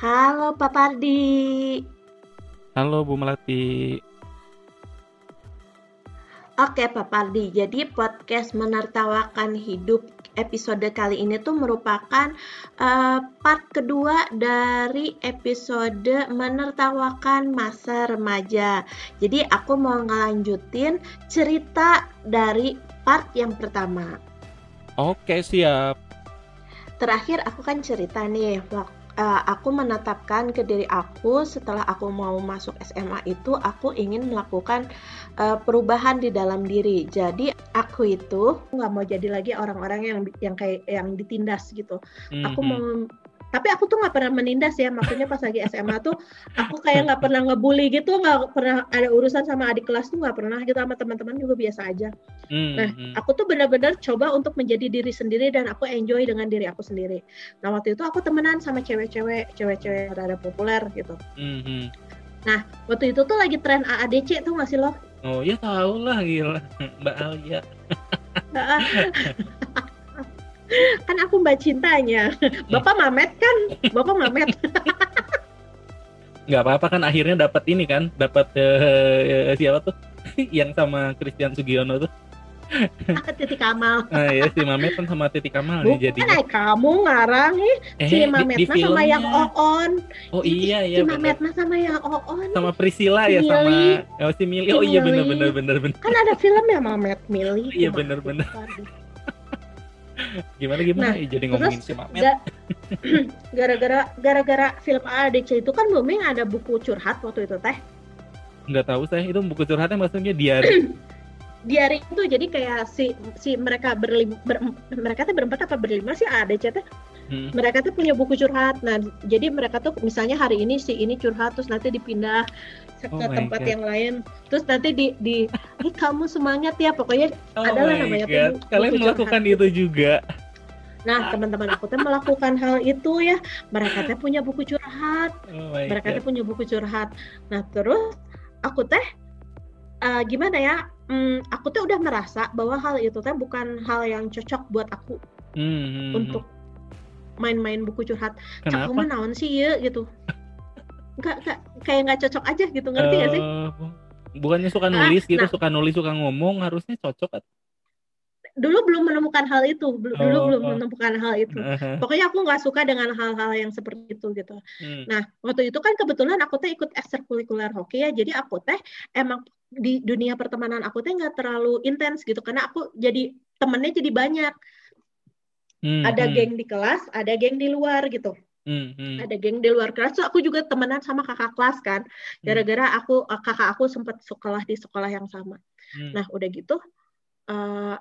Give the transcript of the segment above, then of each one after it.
Halo Pak Pardi. Halo Bu Melati. Oke Pak Pardi, jadi podcast menertawakan hidup episode kali ini tuh merupakan uh, part kedua dari episode menertawakan masa remaja. Jadi aku mau ngelanjutin cerita dari part yang pertama. Oke siap. Terakhir aku kan cerita nih waktu uh, aku menetapkan ke diri aku setelah aku mau masuk SMA itu aku ingin melakukan uh, perubahan di dalam diri. Jadi aku itu nggak mau jadi lagi orang-orang yang yang kayak yang ditindas gitu. Mm -hmm. Aku mau tapi aku tuh nggak pernah menindas ya maksudnya pas lagi SMA tuh aku kayak nggak pernah ngebully gitu nggak pernah ada urusan sama adik kelas tuh nggak pernah gitu sama teman-teman juga biasa aja mm-hmm. nah hmm. aku tuh benar-benar coba untuk menjadi diri sendiri dan aku enjoy dengan diri aku sendiri nah waktu itu aku temenan sama cewek-cewek cewek-cewek yang rada populer gitu mm-hmm. nah waktu itu tuh lagi tren AADC tuh nggak sih lo oh ya tau lah gila mbak Alia kan aku mbak cintanya bapak mamet kan bapak mamet nggak apa-apa kan akhirnya dapat ini kan dapat uh, siapa tuh yang sama Christian Sugiono tuh Titi Kamal. Nah, ya si Mamet kan sama Titi Kamal Bukan, nih jadi. kamu ngarang nih eh, si Mamet di, di sama yang Oon. Oh iya iya. Si Mamet sama yang Oon. Sama Priscilla ya sama oh, si Mili. Oh iya benar benar benar benar. Kan ada film ya Mamet Mili. Iya benar benar gimana gimana? Nah, jadi ngomongin si Mamet. gara-gara gara-gara film ADC itu kan booming ada buku curhat waktu itu teh. Nggak tahu saya itu buku curhatnya maksudnya diary diary itu jadi kayak si si mereka berlim ber, mereka tuh berempat apa berlima sih ADC teh hmm. mereka tuh punya buku curhat nah jadi mereka tuh misalnya hari ini si ini curhat terus nanti dipindah ke oh tempat God. yang lain terus nanti di di hey, kamu semangat ya pokoknya oh adalah namanya tuh kalian melakukan curhat. itu juga Nah, teman-teman aku tuh melakukan hal itu ya. Mereka tuh punya buku curhat. Oh mereka tuh punya buku curhat. Nah, terus aku teh uh, gimana ya? Hmm, aku tuh udah merasa bahwa hal itu teh bukan hal yang cocok buat aku hmm, hmm. untuk main-main buku curhat. Kenapa? Cak naon sih ya gitu. Nggak nggak kayak nggak cocok aja gitu. Ngerti nggak uh, sih bukannya suka nulis ah, gitu nah, suka nulis suka ngomong harusnya cocok dulu belum menemukan hal itu. Dulu oh, belum oh. menemukan hal itu. Uh-huh. pokoknya aku nggak suka dengan hal-hal yang seperti itu gitu. Hmm. nah waktu itu kan kebetulan aku teh ikut ekstrakurikuler hoki ya. Jadi aku teh emang di dunia pertemanan aku teh nggak terlalu intens gitu. Karena aku jadi temennya jadi banyak hmm, ada hmm. geng di kelas ada geng di luar gitu Hmm, hmm. Ada geng di luar kelas. So, aku juga temenan sama kakak kelas kan. Hmm. Gara-gara aku eh, kakak aku sempat sekolah di sekolah yang sama. Hmm. Nah, udah gitu uh,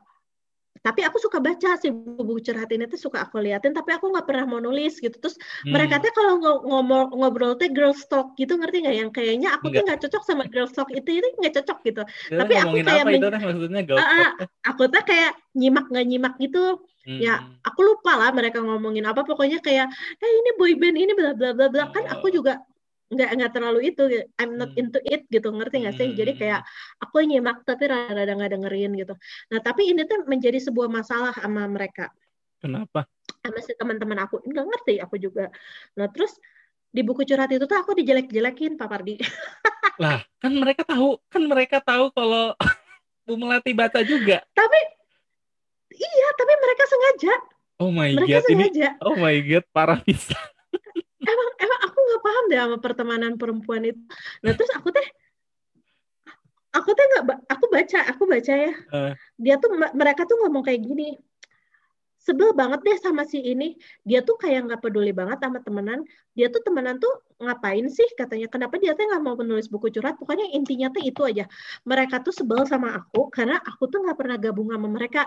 tapi aku suka baca sih buku curhat ini tuh suka aku liatin tapi aku nggak pernah mau nulis gitu terus hmm. mereka tuh kalau ngomong ngobrol tuh girl talk gitu ngerti nggak yang kayaknya aku tuh nggak cocok sama girl talk itu itu nggak cocok gitu ya, tapi aku kayak apa itu maksudnya girl uh, aku tuh kayak nyimak nggak nyimak gitu hmm. ya aku lupa lah mereka ngomongin apa. Pokoknya kayak eh ini boyband ini bla bla bla bla. Kan aku oh. juga nggak nggak terlalu itu I'm not hmm. into it gitu. Ngerti nggak sih? Jadi kayak hmm. aku nyimak tapi rada-rada nggak dengerin gitu. Nah tapi ini tuh menjadi sebuah masalah sama mereka. Kenapa? Sama si teman-teman aku. Nggak ngerti aku juga. Nah terus di buku curhat itu tuh aku dijelek-jelekin Pak Pardi. Lah kan mereka tahu kan mereka tahu kalau Bu Melati baca juga. Tapi iya tapi mereka sengaja. Oh my mereka god sengaja. ini oh my god parah bisa. Emang emang aku nggak paham deh sama pertemanan perempuan itu. Nah terus aku teh aku teh nggak aku baca aku baca ya. Uh. dia tuh mereka tuh ngomong kayak gini sebel banget deh sama si ini. Dia tuh kayak nggak peduli banget sama temenan. Dia tuh temenan tuh ngapain sih katanya? Kenapa dia tuh nggak mau menulis buku curhat? Pokoknya intinya tuh itu aja. Mereka tuh sebel sama aku karena aku tuh nggak pernah gabung sama mereka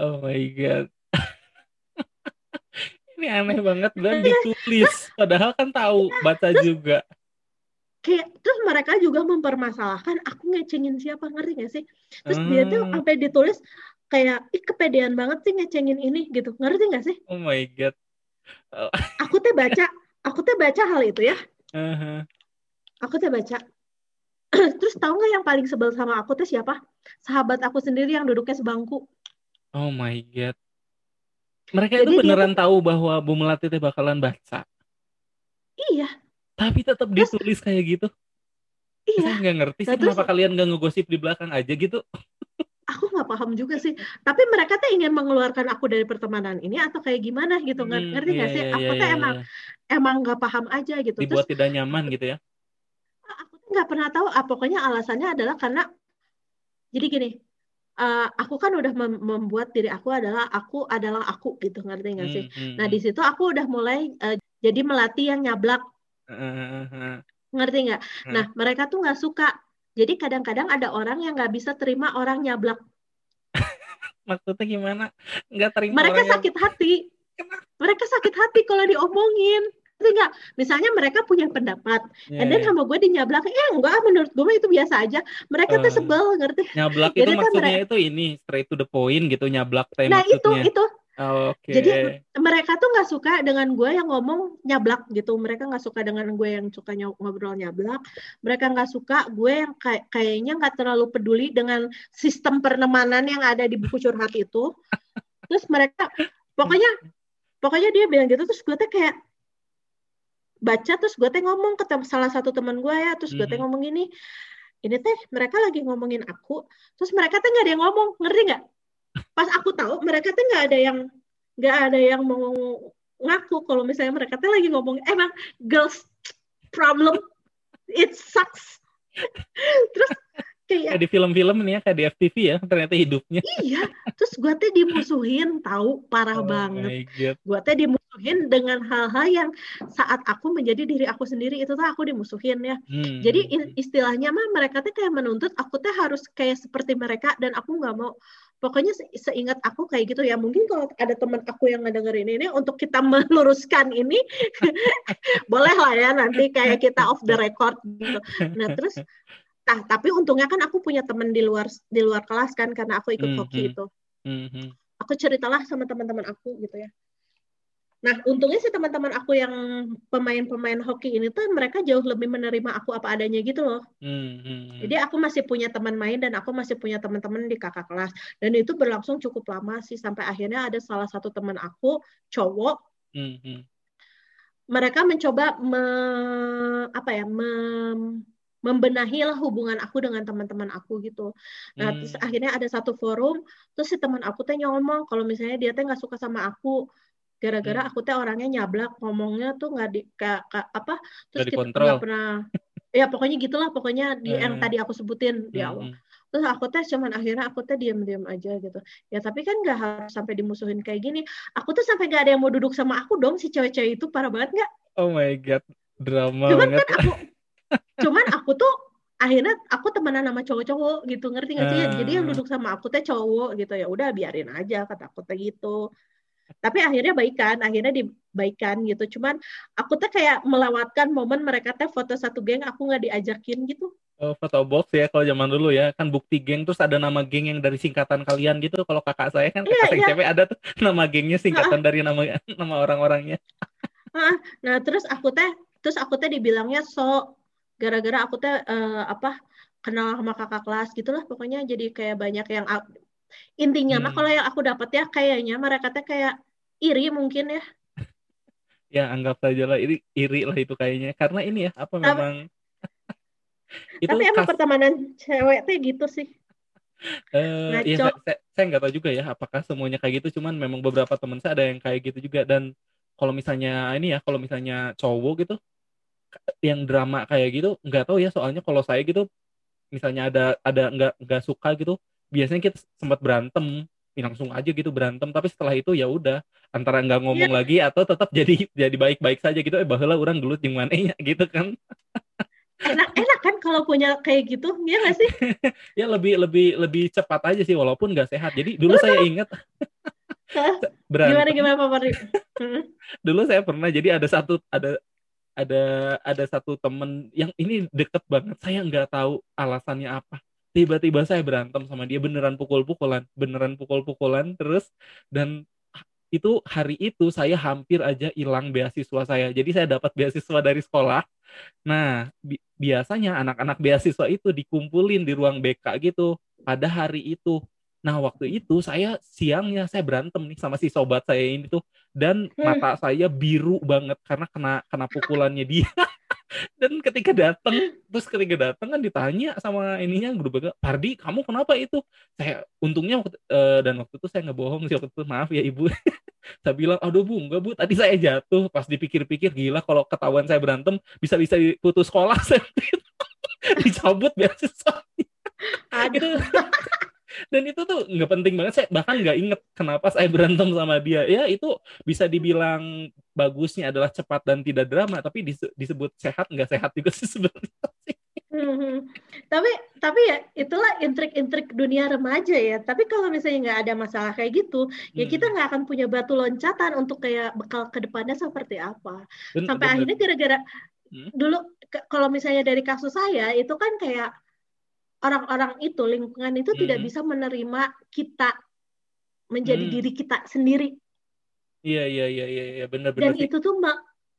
oh my god. Ini aneh banget dan ditulis. Padahal kan tahu baca terus, juga. kayak terus mereka juga mempermasalahkan aku ngecengin siapa ngerti gak sih? Terus hmm. dia tuh hmm. sampai ditulis kayak ih kepedean banget sih ngecengin ini gitu. Ngerti gak sih? Oh my god. Oh. aku teh baca aku teh baca hal itu ya. Uh-huh. aku teh baca. Terus tahu nggak yang paling sebel sama aku tuh siapa? Sahabat aku sendiri yang duduknya sebangku oh my god. Mereka Jadi itu beneran dia... tahu bahwa Bu Melati teh bakalan baca. iya. Tapi tetap ditulis kayak gitu? Iya. Saya nggak ngerti sih nah, kenapa terus, kalian nggak ngegosip di belakang aja gitu? Aku nggak paham juga sih. Tapi mereka tuh ingin mengeluarkan aku dari pertemanan ini atau kayak gimana gitu hmm, ngerti nggak iya, sih? iya, aku iya, tuh iya, emang iya. emang nggak paham aja gitu. Dibuat Terus, tidak nyaman gitu ya? Aku tuh nggak pernah tahu ah, pokoknya alasannya adalah karena jadi gini uh, aku kan udah mem membuat diri aku adalah aku adalah aku gitu ngerti nggak sih hmm, hmm, nah di hmm. situ aku udah mulai uh, jadi melatih yang nyablak uh, ngerti nggak uh. nah mereka tuh nggak suka jadi kadang-kadang ada orang yang nggak bisa terima orang nyablak. Maksudnya gimana? Nggak terima Mereka sakit yang... hati. Mereka sakit hati kalau diomongin. Enggak, misalnya mereka punya pendapat, yeah, and then yeah. sama gue dinyablak, eh enggak, menurut gue itu biasa aja. Mereka uh, tuh sebel, ngerti? Nyablak itu maksudnya mereka... itu ini straight to the point gitu, nyablak Nah maksudnya. itu itu Oh, Oke. Okay. Jadi mereka tuh nggak suka dengan gue yang ngomong nyablak gitu. Mereka nggak suka dengan gue yang suka ngobrol nyablak. Mereka nggak suka gue yang kayak kayaknya nggak terlalu peduli dengan sistem pertemanan yang ada di buku curhat itu. Terus mereka pokoknya pokoknya dia bilang gitu terus gue tuh kayak baca terus gue teh ngomong ke salah satu teman gue ya terus gue teh ngomong gini ini teh mereka lagi ngomongin aku terus mereka teh nggak ada yang ngomong ngerti nggak? Pas aku tahu mereka tuh nggak ada yang nggak ada yang mau ngaku kalau misalnya mereka tuh lagi ngomong emang girls problem it sucks. Terus kayak, kayak di film-film nih ya kayak di FTV ya ternyata hidupnya. Iya terus gue tuh dimusuhin tahu parah oh banget. gue tuh dimusuhin dengan hal-hal yang saat aku menjadi diri aku sendiri itu tuh aku dimusuhin ya. Hmm. jadi istilahnya mah mereka tuh kayak menuntut aku tuh harus kayak seperti mereka dan aku nggak mau. Pokoknya seingat aku kayak gitu ya. Mungkin kalau ada teman aku yang ngedengerin ini untuk kita meluruskan ini boleh lah ya nanti kayak kita off the record gitu. Nah terus nah tapi untungnya kan aku punya teman di luar di luar kelas kan karena aku ikut hoki mm -hmm. itu mm -hmm. aku ceritalah sama teman-teman aku gitu ya Nah, untungnya sih teman-teman aku yang pemain-pemain hoki ini tuh mereka jauh lebih menerima aku apa adanya gitu loh. Hmm, hmm, hmm. Jadi aku masih punya teman main dan aku masih punya teman-teman di kakak kelas. Dan itu berlangsung cukup lama sih sampai akhirnya ada salah satu teman aku cowok. Hmm, hmm. Mereka mencoba me, apa ya, me, membenahi lah hubungan aku dengan teman-teman aku gitu. Nah, hmm. terus akhirnya ada satu forum, terus si teman aku teh ngomong kalau misalnya dia teh nggak suka sama aku, gara-gara hmm. aku teh orangnya nyablak ngomongnya tuh nggak di ka, ka, apa terus kita nggak pernah ya pokoknya gitulah pokoknya di hmm. yang tadi aku sebutin di hmm, awal hmm. terus aku teh cuman akhirnya aku teh diam-diam aja gitu ya tapi kan nggak harus sampai dimusuhin kayak gini aku tuh sampai nggak ada yang mau duduk sama aku dong si cewek-cewek itu parah banget nggak oh my god drama cuman banget. kan aku cuman aku tuh akhirnya aku temenan sama cowok-cowok gitu ngerti nggak sih? Uh. jadi yang duduk sama aku teh cowok gitu ya udah biarin aja kata aku teh gitu. Tapi akhirnya baikan akhirnya dibaikan gitu. Cuman aku tuh kayak melewatkan momen mereka teh foto satu geng aku nggak diajakin gitu. Oh, foto box ya kalau zaman dulu ya. Kan bukti geng terus ada nama geng yang dari singkatan kalian gitu. Kalau kakak saya kan kakak yeah, yeah. ada tuh nama gengnya singkatan dari nama nama orang-orangnya. Nah terus aku teh terus aku teh dibilangnya so gara-gara aku teh uh, apa kenal sama kakak kelas gitulah pokoknya jadi kayak banyak yang intinya hmm. mah kalau yang aku dapat ya kayaknya mereka teh kayak iri mungkin ya. Ya anggap saja lah iri iri lah itu kayaknya. Karena ini ya apa memang? Itu tapi emang pertemanan cewek teh gitu sih. Uh, ya, saya, saya nggak tahu juga ya apakah semuanya kayak gitu. Cuman memang beberapa teman saya ada yang kayak gitu juga. Dan kalau misalnya ini ya kalau misalnya cowok gitu yang drama kayak gitu nggak tahu ya soalnya kalau saya gitu misalnya ada ada nggak nggak suka gitu biasanya kita sempat berantem langsung aja gitu berantem tapi setelah itu ya udah antara nggak ngomong yeah. lagi atau tetap jadi jadi baik-baik saja gitu eh bahwa orang dulu di mana ya gitu kan. Enak enak kan kalau punya kayak gitu ya nggak sih? Ya lebih lebih lebih cepat aja sih walaupun nggak sehat jadi dulu saya ingat gimana gimana Pak dulu saya pernah jadi ada satu ada ada ada satu temen yang ini deket banget. Saya nggak tahu alasannya apa. Tiba-tiba saya berantem sama dia beneran pukul-pukulan beneran pukul-pukulan terus. Dan itu hari itu saya hampir aja hilang beasiswa saya. Jadi saya dapat beasiswa dari sekolah. Nah bi biasanya anak-anak beasiswa itu dikumpulin di ruang BK gitu pada hari itu Nah waktu itu saya siangnya saya berantem nih sama si sobat saya ini tuh. Dan hmm. mata saya biru banget karena kena kena pukulannya dia. dan ketika datang terus ketika datang kan ditanya sama ininya grup Pardi kamu kenapa itu? Saya untungnya waktu, uh, dan waktu itu saya nggak bohong sih waktu itu maaf ya ibu. Saya bilang aduh bu enggak bu tadi saya jatuh. Pas dipikir-pikir gila kalau ketahuan saya berantem bisa bisa putus sekolah. Saya dicabut beasiswanya aduh dan itu tuh nggak penting banget saya bahkan nggak inget kenapa saya berantem sama dia ya itu bisa dibilang bagusnya adalah cepat dan tidak drama tapi disebut sehat nggak sehat juga sih sebenarnya Hmm, tapi tapi ya itulah intrik-intrik dunia remaja ya. Tapi kalau misalnya nggak ada masalah kayak gitu, hmm. ya kita nggak akan punya batu loncatan untuk kayak bekal ke depannya seperti apa. Ben, Sampai bener. akhirnya gara-gara hmm? dulu kalau misalnya dari kasus saya itu kan kayak orang-orang itu lingkungan itu hmm. tidak bisa menerima kita menjadi hmm. diri kita sendiri. Iya iya iya iya ya, benar-benar. Dan itu tuh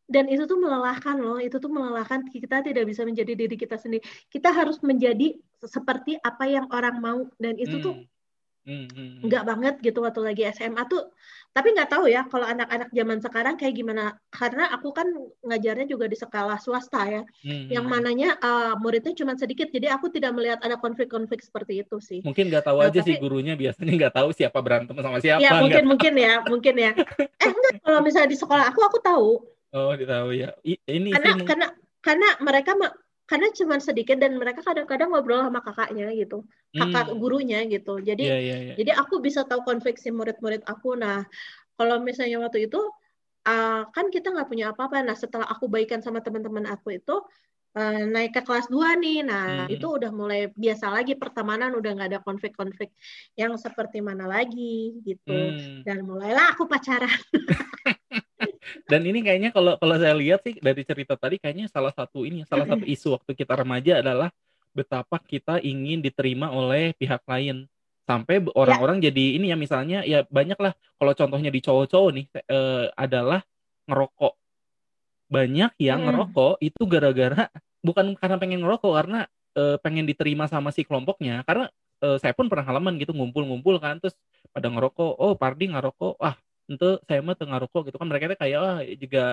dan itu tuh melelahkan loh. Itu tuh melelahkan kita tidak bisa menjadi diri kita sendiri. Kita harus menjadi seperti apa yang orang mau dan itu hmm. tuh Hmm, hmm, hmm. Nggak banget gitu waktu lagi SMA tuh. Tapi nggak tahu ya kalau anak-anak zaman sekarang kayak gimana. Karena aku kan ngajarnya juga di sekolah swasta ya. Hmm. Yang mananya uh, muridnya cuma sedikit. Jadi aku tidak melihat ada konflik-konflik seperti itu sih. Mungkin nggak tahu nah, aja tapi, sih gurunya biasanya nggak tahu siapa berantem sama siapa. Ya mungkin mungkin ya mungkin ya. Eh enggak kalau misalnya di sekolah aku aku tahu. Oh ditahu ya. I, ini karena sih, karena karena mereka karena cuma sedikit dan mereka kadang-kadang ngobrol sama kakaknya gitu kakak hmm. gurunya gitu jadi yeah, yeah, yeah. jadi aku bisa tahu konflik si murid-murid aku nah kalau misalnya waktu itu uh, kan kita nggak punya apa-apa nah setelah aku baikan sama teman-teman aku itu uh, naik ke kelas 2 nih nah hmm. itu udah mulai biasa lagi pertemanan udah nggak ada konflik-konflik yang seperti mana lagi gitu hmm. dan mulailah aku pacaran Dan ini kayaknya kalau kalau saya lihat sih dari cerita tadi kayaknya salah satu ini salah satu isu waktu kita remaja adalah betapa kita ingin diterima oleh pihak lain sampai orang-orang ya. jadi ini ya misalnya ya banyak lah kalau contohnya di cowok-cowok nih eh, adalah ngerokok banyak yang hmm. ngerokok itu gara-gara bukan karena pengen ngerokok karena eh, pengen diterima sama si kelompoknya karena eh, saya pun pernah halaman gitu ngumpul-ngumpul kan terus pada ngerokok oh Pardi ngerokok ah itu saya mah tengah rokok gitu kan. Mereka tuh kayak oh juga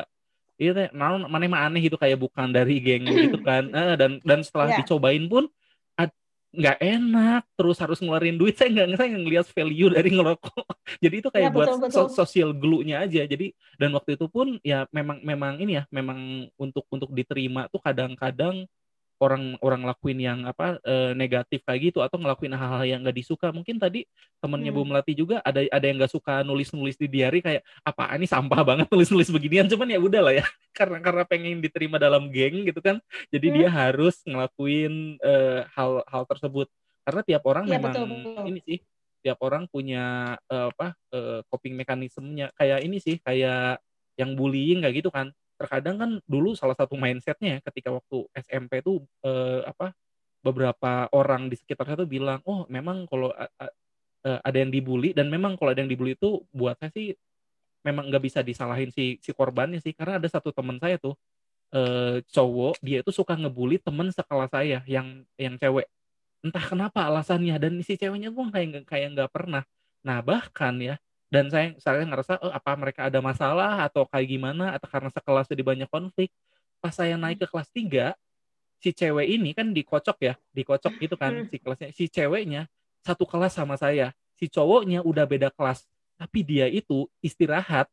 itu teh mana mana aneh gitu kayak bukan dari geng gitu kan. Eh, dan dan setelah yeah. dicobain pun nggak enak. Terus harus ngeluarin duit. Saya nggak saya ngelihat value dari ngerokok. Jadi itu kayak ya, buat betul, sosial glue-nya aja. Jadi dan waktu itu pun ya memang memang ini ya memang untuk untuk diterima tuh kadang-kadang orang orang lakuin yang apa e, negatif kayak gitu atau ngelakuin hal-hal yang nggak disuka mungkin tadi temennya hmm. Bu Melati juga ada ada yang nggak suka nulis-nulis di diary kayak apa ini sampah banget nulis-nulis beginian cuman ya udah lah ya karena karena pengen diterima dalam geng gitu kan jadi hmm. dia harus ngelakuin e, hal hal tersebut karena tiap orang ya, memang betul, betul. ini sih tiap orang punya e, apa e, coping mekanismenya kayak ini sih kayak yang bullying kayak gitu kan terkadang kan dulu salah satu mindsetnya ya ketika waktu SMP tuh eh, apa beberapa orang di sekitar saya tuh bilang oh memang kalau uh, ada yang dibully dan memang kalau ada yang dibully itu buat saya sih memang nggak bisa disalahin si si korbannya sih. Karena ada satu teman saya tuh uh, cowok dia itu suka ngebully temen sekelas saya yang yang cewek. Entah kenapa alasannya dan si ceweknya pun kayak kayak nggak pernah. Nah bahkan ya dan saya saya ngerasa oh, apa mereka ada masalah atau kayak gimana? Atau karena sekelas jadi banyak konflik? Pas saya naik ke kelas 3 si cewek ini kan dikocok ya dikocok gitu kan hmm. si kelasnya. Si ceweknya satu kelas sama saya si cowoknya udah beda kelas tapi dia itu istirahat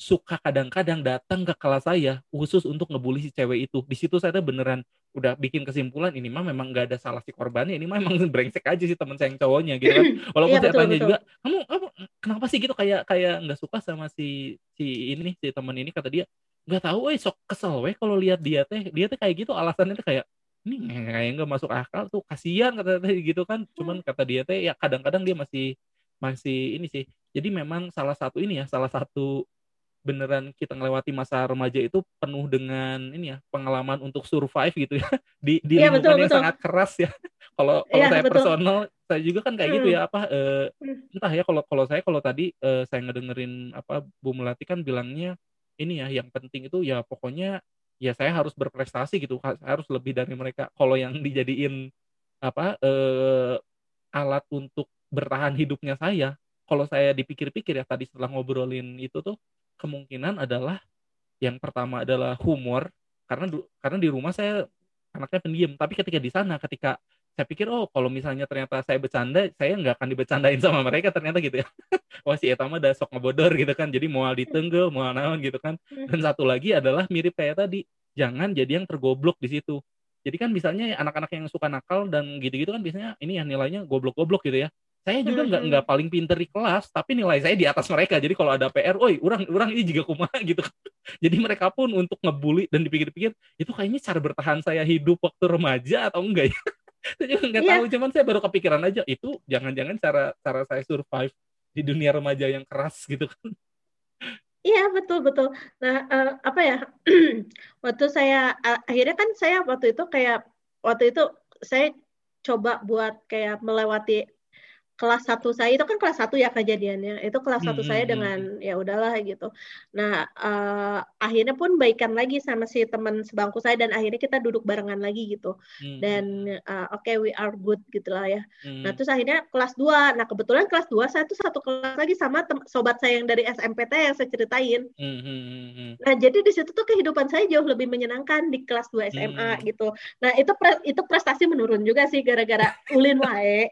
suka kadang-kadang datang ke kelas saya khusus untuk ngebully si cewek itu. Di situ saya tuh beneran udah bikin kesimpulan ini mah memang gak ada salah si korbannya, ini mah memang brengsek aja sih teman saya yang cowoknya gitu kan. Walaupun iya, saya betul, tanya betul. juga, kamu, kamu kenapa sih gitu kayak kayak nggak suka sama si si ini nih si teman ini kata dia nggak tahu, eh sok kesel weh kalau lihat dia teh dia teh kayak gitu alasannya tuh kayak ini kayak nggak masuk akal tuh kasihan kata teh gitu kan. Cuman kata dia teh ya kadang-kadang dia masih masih ini sih. Jadi memang salah satu ini ya salah satu beneran kita ngelewati masa remaja itu penuh dengan ini ya pengalaman untuk survive gitu ya di di ya, lingkungan betul, yang betul. sangat keras ya kalau kalau ya, saya betul. personal saya juga kan kayak hmm. gitu ya apa uh, entah ya kalau kalau saya kalau tadi uh, saya ngedengerin apa Bu Melati kan bilangnya ini ya yang penting itu ya pokoknya ya saya harus berprestasi gitu harus lebih dari mereka kalau yang dijadiin apa uh, alat untuk bertahan hidupnya saya kalau saya dipikir-pikir ya tadi setelah ngobrolin itu tuh kemungkinan adalah yang pertama adalah humor. Karena karena di rumah saya anaknya pendiam. Tapi ketika di sana ketika saya pikir oh kalau misalnya ternyata saya bercanda saya nggak akan dibecandain sama mereka ternyata gitu ya. Wah si Etama udah sok ngebodor gitu kan. Jadi mau ditenggel mau naon gitu kan. Dan satu lagi adalah mirip kayak tadi. Jangan jadi yang tergoblok di situ. Jadi kan misalnya anak-anak yang suka nakal dan gitu-gitu kan biasanya ini ya nilainya goblok-goblok gitu ya saya juga nggak nggak paling pinter di kelas tapi nilai saya di atas mereka jadi kalau ada PR, oi orang orang ini juga kumaha gitu jadi mereka pun untuk ngebully dan dipikir-pikir itu kayaknya cara bertahan saya hidup waktu remaja atau enggak ya saya juga nggak yeah. tahu cuman saya baru kepikiran aja itu jangan-jangan cara cara saya survive di dunia remaja yang keras gitu kan Iya betul betul. Nah uh, apa ya waktu saya uh, akhirnya kan saya waktu itu kayak waktu itu saya coba buat kayak melewati kelas satu saya itu kan kelas satu ya kejadiannya itu kelas satu hmm, saya hmm, hmm, dengan ya udahlah gitu. Nah uh, akhirnya pun baikan lagi sama si teman sebangku saya dan akhirnya kita duduk barengan lagi gitu. Hmm. dan uh, oke okay, we are good gitu lah ya. Hmm. nah terus akhirnya kelas dua. Nah kebetulan kelas dua saya tuh satu kelas lagi sama sobat saya yang dari SMPT yang saya ceritain. Hmm. nah jadi di situ tuh kehidupan saya jauh lebih menyenangkan di kelas 2 SMA hmm. gitu. Nah itu pre itu prestasi menurun juga sih gara-gara ulin wae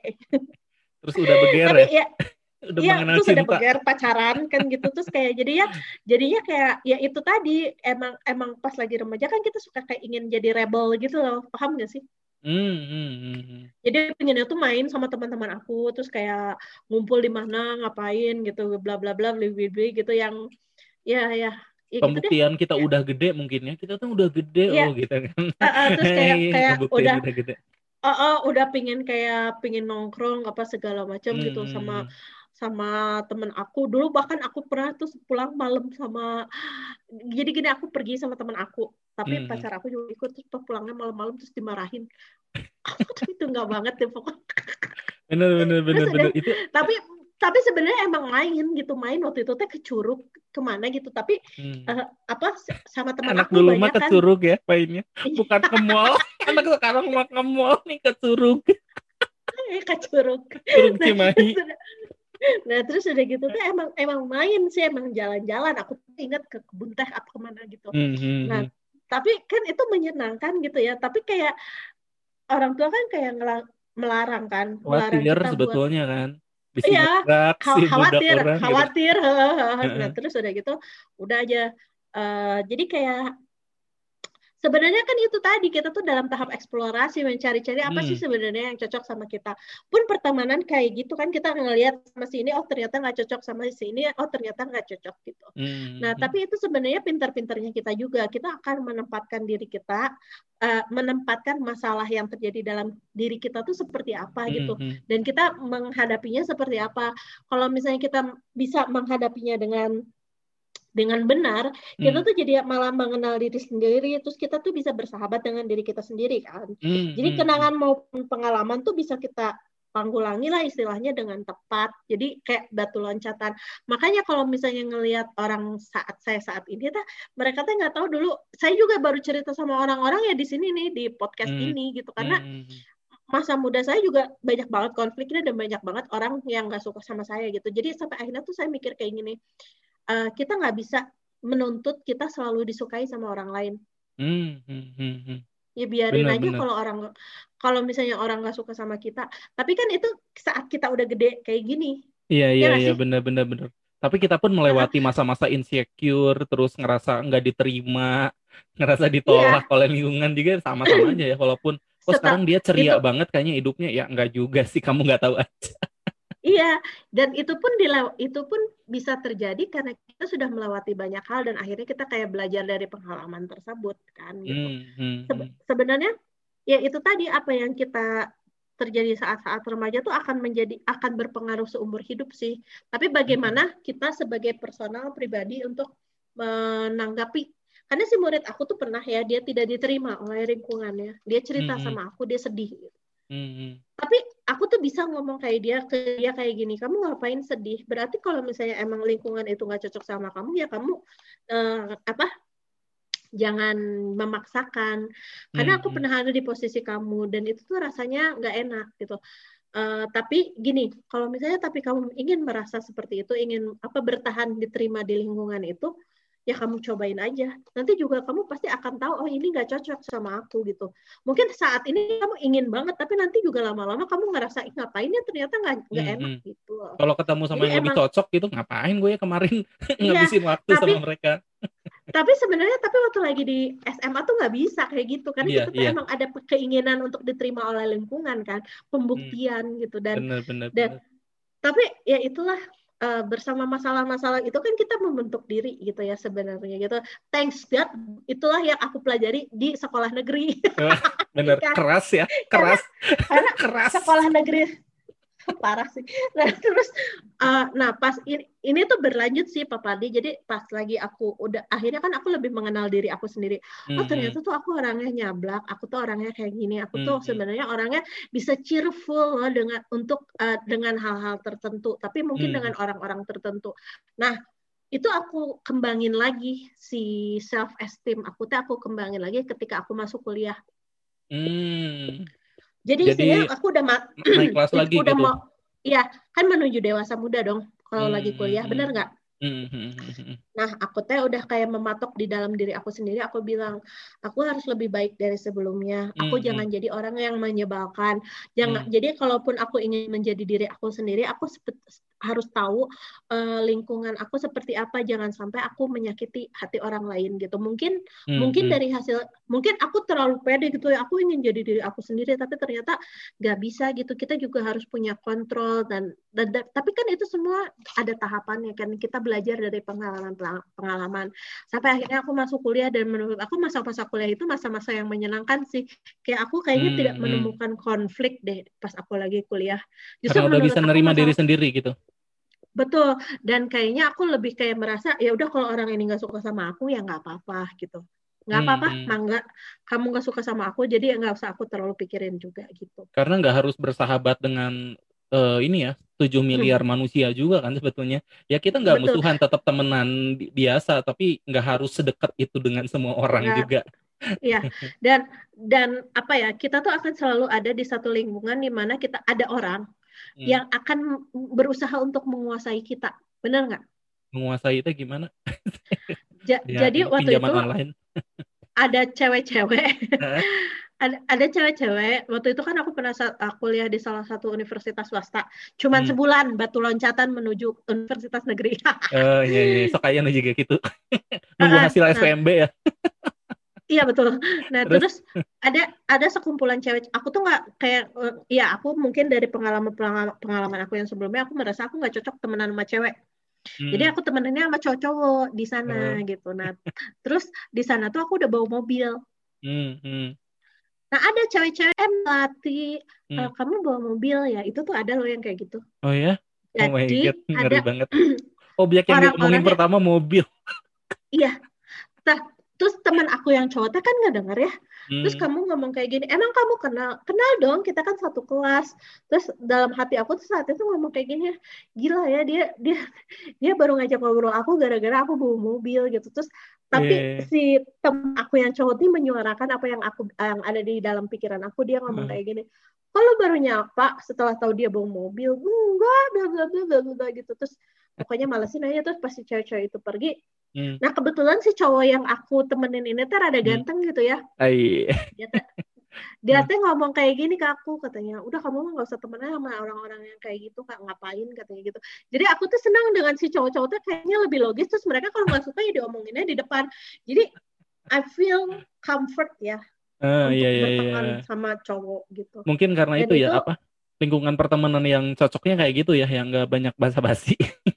terus udah beger ya, ya udah Iya, terus cinta. udah beger pacaran kan gitu terus kayak jadi ya jadinya kayak ya itu tadi emang emang pas lagi remaja kan kita suka kayak ingin jadi rebel gitu loh paham gak sih? Hmm, hmm, hmm. hmm. Jadi pengennya tuh main sama teman-teman aku, terus kayak ngumpul di mana, ngapain gitu, bla bla bla, bla bla gitu yang ya ya. ya Pembuktian gitu kita udah gede mungkin ya, kita tuh udah gede ya. oh gitu kan. Uh, uh, terus kayak kayak udah, udah gede uh, uh, udah pingin kayak pingin nongkrong apa segala macam hmm. gitu sama hmm. sama temen aku dulu bahkan aku pernah tuh pulang malam sama jadi gini aku pergi sama temen aku tapi hmm. pacar aku juga ikut terus pulangnya malam-malam terus dimarahin aku tuh itu nggak banget deh pokoknya bener bener bener, bener. itu tapi tapi sebenarnya emang main gitu main waktu itu teh ke Curug ke mana gitu. Tapi hmm. uh, apa sama teman anak aku dulu mah ke kan. Curug ya mainnya. Iya. bukan ke mall. Anak sekarang mah ke mall nih ke Curug eh, ke Curug Curug nah, Cimahi nah terus udah gitu tuh emang emang main sih emang jalan-jalan. Aku ingat ke kebun teh apa ke mana gitu. Hmm, hmm, nah hmm. tapi kan itu menyenangkan gitu ya. Tapi kayak orang tua kan kayak melarang kan. Melarang kita sebetulnya buat, kan Iya, khawatir, orang, khawatir. Gitu. Nah, terus udah gitu, udah aja. Uh, jadi kayak sebenarnya kan itu tadi kita tuh dalam tahap eksplorasi mencari-cari apa hmm. sih sebenarnya yang cocok sama kita pun pertemanan kayak gitu kan kita ngelihat sama si ini oh ternyata nggak cocok sama si ini oh ternyata nggak cocok gitu hmm. nah tapi itu sebenarnya pintar-pintarnya kita juga kita akan menempatkan diri kita uh, menempatkan masalah yang terjadi dalam diri kita tuh seperti apa gitu hmm. dan kita menghadapinya seperti apa kalau misalnya kita bisa menghadapinya dengan dengan benar, hmm. kita tuh jadi malah mengenal diri sendiri, terus kita tuh bisa bersahabat dengan diri kita sendiri kan. Hmm. Jadi hmm, kenangan hmm. maupun pengalaman tuh bisa kita panggulangi lah istilahnya dengan tepat. Jadi kayak batu loncatan. Makanya kalau misalnya ngelihat orang saat saya saat ini, tuh mereka tuh nggak tahu dulu. Saya juga baru cerita sama orang-orang ya di sini nih di podcast hmm. ini gitu karena. Hmm. Masa muda saya juga banyak banget konfliknya dan banyak banget orang yang nggak suka sama saya gitu. Jadi sampai akhirnya tuh saya mikir kayak gini, uh, kita nggak bisa menuntut kita selalu disukai sama orang lain. Hmm, hmm, hmm, hmm. Ya biarin benar, aja kalau orang kalau misalnya orang nggak suka sama kita. Tapi kan itu saat kita udah gede kayak gini. Iya iya ya iya benar benar benar. Tapi kita pun melewati masa-masa insecure, terus ngerasa nggak diterima, ngerasa ditolak iya. oleh lingkungan juga sama-sama aja ya. Walaupun oh sekarang dia ceria itu, banget kayaknya hidupnya ya nggak juga sih, kamu nggak tahu aja. Iya, dan itu pun itu pun bisa terjadi karena kita sudah melewati banyak hal dan akhirnya kita kayak belajar dari pengalaman tersebut kan gitu. Hmm, hmm, Se hmm. sebenarnya ya itu tadi apa yang kita terjadi saat-saat remaja tuh akan menjadi akan berpengaruh seumur hidup sih. Tapi bagaimana hmm. kita sebagai personal pribadi untuk menanggapi karena si murid aku tuh pernah ya dia tidak diterima oleh lingkungannya. Dia cerita hmm. sama aku dia sedih. Gitu. Hmm. Tapi aku tuh bisa ngomong kayak dia ke dia kayak gini, kamu ngapain sedih? Berarti kalau misalnya emang lingkungan itu nggak cocok sama kamu, ya kamu uh, apa? Jangan memaksakan. Karena aku pernah ada di posisi kamu dan itu tuh rasanya nggak enak gitu. Uh, tapi gini, kalau misalnya tapi kamu ingin merasa seperti itu, ingin apa bertahan diterima di lingkungan itu, ya kamu cobain aja. Nanti juga kamu pasti akan tahu, oh ini nggak cocok sama aku gitu. Mungkin saat ini kamu ingin banget, tapi nanti juga lama-lama kamu ngerasa ngapain ya ternyata nggak nggak hmm, enak hmm. gitu. Kalau ketemu sama Jadi yang emang, lebih cocok gitu, ngapain gue ya kemarin iya, ngabisin waktu tapi, sama mereka. tapi sebenarnya tapi waktu lagi di SMA tuh nggak bisa kayak gitu kan yeah, kita tuh yeah. emang ada keinginan untuk diterima oleh lingkungan kan, pembuktian hmm. gitu dan bener, bener, dan bener. tapi ya itulah uh, bersama masalah-masalah itu kan kita membentuk diri gitu ya sebenarnya gitu. Thanks God itulah yang aku pelajari di sekolah negeri. Bener kan? keras ya, keras. Karena, karena keras. Sekolah negeri parah sih. Nah terus, uh, nah pas ini, ini tuh berlanjut sih Pak Padi. Jadi pas lagi aku udah akhirnya kan aku lebih mengenal diri aku sendiri. Oh ternyata tuh aku orangnya nyablak. Aku tuh orangnya kayak gini. Aku tuh sebenarnya orangnya bisa cheerful loh dengan untuk uh, dengan hal-hal tertentu. Tapi mungkin dengan orang-orang tertentu. Nah itu aku kembangin lagi si self esteem aku tuh aku kembangin lagi ketika aku masuk kuliah. Hmm. Jadi, Jadi aku udah naik kelas lagi udah gitu. mau iya kan menuju dewasa muda dong kalau hmm, lagi kuliah hmm, bener hmm. nggak Hmm, nah, aku teh udah kayak mematok di dalam diri aku sendiri. Aku bilang, aku harus lebih baik dari sebelumnya. Aku hmm, jangan jadi orang yang menyebalkan. Jangan. Jadi, kalaupun aku ingin menjadi diri aku sendiri, aku harus tahu uh, lingkungan aku seperti apa. Jangan sampai aku menyakiti hati orang lain gitu. Mungkin, hmm, mungkin hmm. dari hasil, mungkin aku terlalu pede gitu ya. Aku ingin jadi diri aku sendiri, tapi ternyata nggak bisa gitu. Kita juga harus punya kontrol dan, dan, dan tapi kan itu semua ada tahapannya kan. Kita belajar dari pengalaman pengalaman sampai akhirnya aku masuk kuliah dan menurut aku masa-masa kuliah itu masa-masa yang menyenangkan sih kayak aku kayaknya hmm, tidak hmm. menemukan konflik deh pas aku lagi kuliah justru karena udah bisa nerima diri sendiri gitu betul dan kayaknya aku lebih kayak merasa ya udah kalau orang ini nggak suka sama aku ya nggak apa-apa gitu nggak apa-apa hmm. mangga kamu nggak suka sama aku jadi ya nggak usah aku terlalu pikirin juga gitu karena nggak harus bersahabat dengan uh, ini ya 7 hmm. miliar hmm. manusia juga kan sebetulnya. Ya kita nggak musuhan tetap temenan biasa tapi nggak harus sedekat itu dengan semua orang ya. juga. Iya. Dan dan apa ya? Kita tuh akan selalu ada di satu lingkungan di mana kita ada orang hmm. yang akan berusaha untuk menguasai kita. Benar nggak? Menguasai itu gimana? Ja, ya, jadi waktu itu online. ada cewek-cewek ada ada cewek-cewek waktu itu kan aku pernah uh, kuliah di salah satu universitas swasta cuman hmm. sebulan batu loncatan menuju universitas negeri oh iya iya sekalian juga gitu nunggu hasil SPMB ya Iya betul. Nah terus, terus ada ada sekumpulan cewek. Aku tuh nggak kayak, uh, ya aku mungkin dari pengalaman pengalaman aku yang sebelumnya aku merasa aku nggak cocok temenan sama cewek. Hmm. Jadi aku temenannya sama cowok-cowok di sana hmm. gitu. Nah terus di sana tuh aku udah bawa mobil. Hmm. Hmm. Nah ada cewek-cewek eh melatih hmm. uh, kamu bawa mobil ya itu tuh ada loh yang kayak gitu. Oh ya? Oh my god, ngeri ada banget. Objek yang diomongin pertama mobil. iya. Nah, terus teman aku yang cowok kan nggak denger ya. Hmm. Terus kamu ngomong kayak gini, emang kamu kenal? Kenal dong, kita kan satu kelas. Terus dalam hati aku tuh saat itu ngomong kayak gini, gila ya dia dia dia baru ngajak ngobrol aku gara-gara aku bawa mobil gitu. Terus tapi yeah. si temen aku yang cowok ini menyuarakan apa yang aku yang ada di dalam pikiran aku dia ngomong hmm. kayak gini kalau baru nyapa setelah tahu dia bawa mobil enggak bla bla bla bla bla gitu terus pokoknya malesin aja terus pasti cewek-cewek itu pergi hmm. nah kebetulan si cowok yang aku temenin ini tuh ada hmm. ganteng hmm. gitu ya Ay. dia dia tuh ngomong kayak gini ke aku katanya udah kamu mah nggak usah temenan sama orang-orang yang kayak gitu kak ngapain katanya gitu jadi aku tuh senang dengan si cowok-cowok tuh kayaknya lebih logis terus mereka kalau nggak suka ya diomonginnya di depan jadi I feel comfort ya uh, untuk iya, iya, iya. sama cowok gitu mungkin karena Dan itu ya apa lingkungan pertemanan yang cocoknya kayak gitu ya yang nggak banyak basa-basi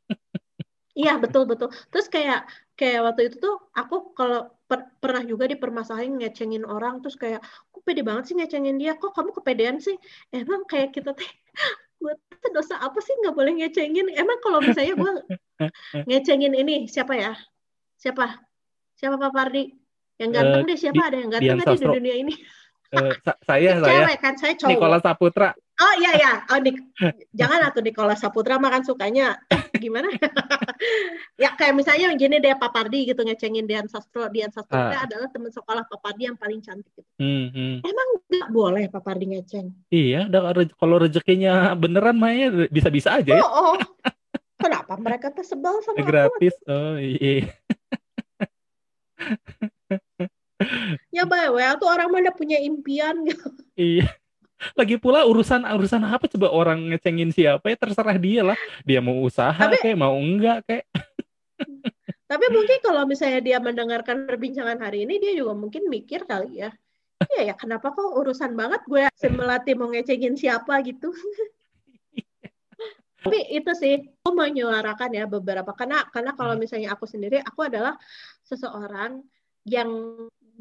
Iya betul betul. Terus kayak kayak waktu itu tuh aku kalau per, pernah juga dipermasalahin ngecengin orang terus kayak kok pede banget sih ngecengin dia? Kok kamu kepedean sih? Emang kayak kita teh gue dosa apa sih nggak boleh ngecengin? Emang kalau misalnya gue ngecengin ini siapa ya? Siapa? Siapa Pak Pardi yang ganteng uh, deh siapa? Di, ada yang ganteng di dunia ini? Uh, sa saya saya kan saya cowok. Nikola Saputra Oh iya ya, oh, Nik, jangan atau Nikola Saputra makan sukanya gimana? ya kayak misalnya gini deh Papardi gitu ngecengin Dian Sastro, Dian Sastro ah. adalah teman sekolah Papardi yang paling cantik. Gitu. Hmm, hmm. Emang nggak boleh Papardi ngeceng? Iya, kalau rezekinya beneran mainnya bisa-bisa aja ya. Oh, oh. Kenapa mereka tuh sebel sama Gratis, aku? oh iya. ya bawa tuh orang mana punya impian gitu. Iya. Lagi pula urusan urusan apa coba orang ngecengin siapa ya terserah dia lah. Dia mau usaha tapi, kayak mau enggak kayak. tapi mungkin kalau misalnya dia mendengarkan perbincangan hari ini dia juga mungkin mikir kali ya. Iya ya kenapa kok urusan banget gue semelati mau ngecengin siapa gitu. tapi itu sih aku menyuarakan ya beberapa karena karena kalau hmm. misalnya aku sendiri aku adalah seseorang yang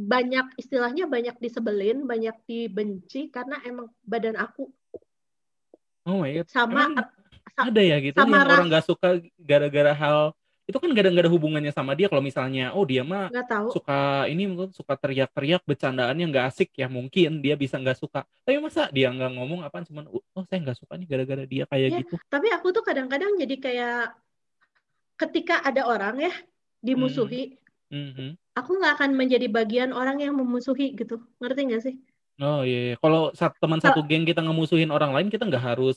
banyak istilahnya banyak disebelin, banyak dibenci karena emang badan aku. Oh my god. Sama emang ada ya gitu sama yang orang nggak suka gara-gara hal itu kan gak ada, gak ada hubungannya sama dia kalau misalnya oh dia mah tahu. suka ini mungkin suka teriak-teriak bercandaannya nggak asik ya mungkin dia bisa nggak suka tapi masa dia nggak ngomong apa cuman oh saya nggak suka nih gara-gara dia kayak ya, gitu tapi aku tuh kadang-kadang jadi kayak ketika ada orang ya dimusuhi mm -hmm aku nggak akan menjadi bagian orang yang memusuhi gitu ngerti nggak sih oh iya, iya. kalau teman satu geng kita ngemusuhin orang lain kita nggak harus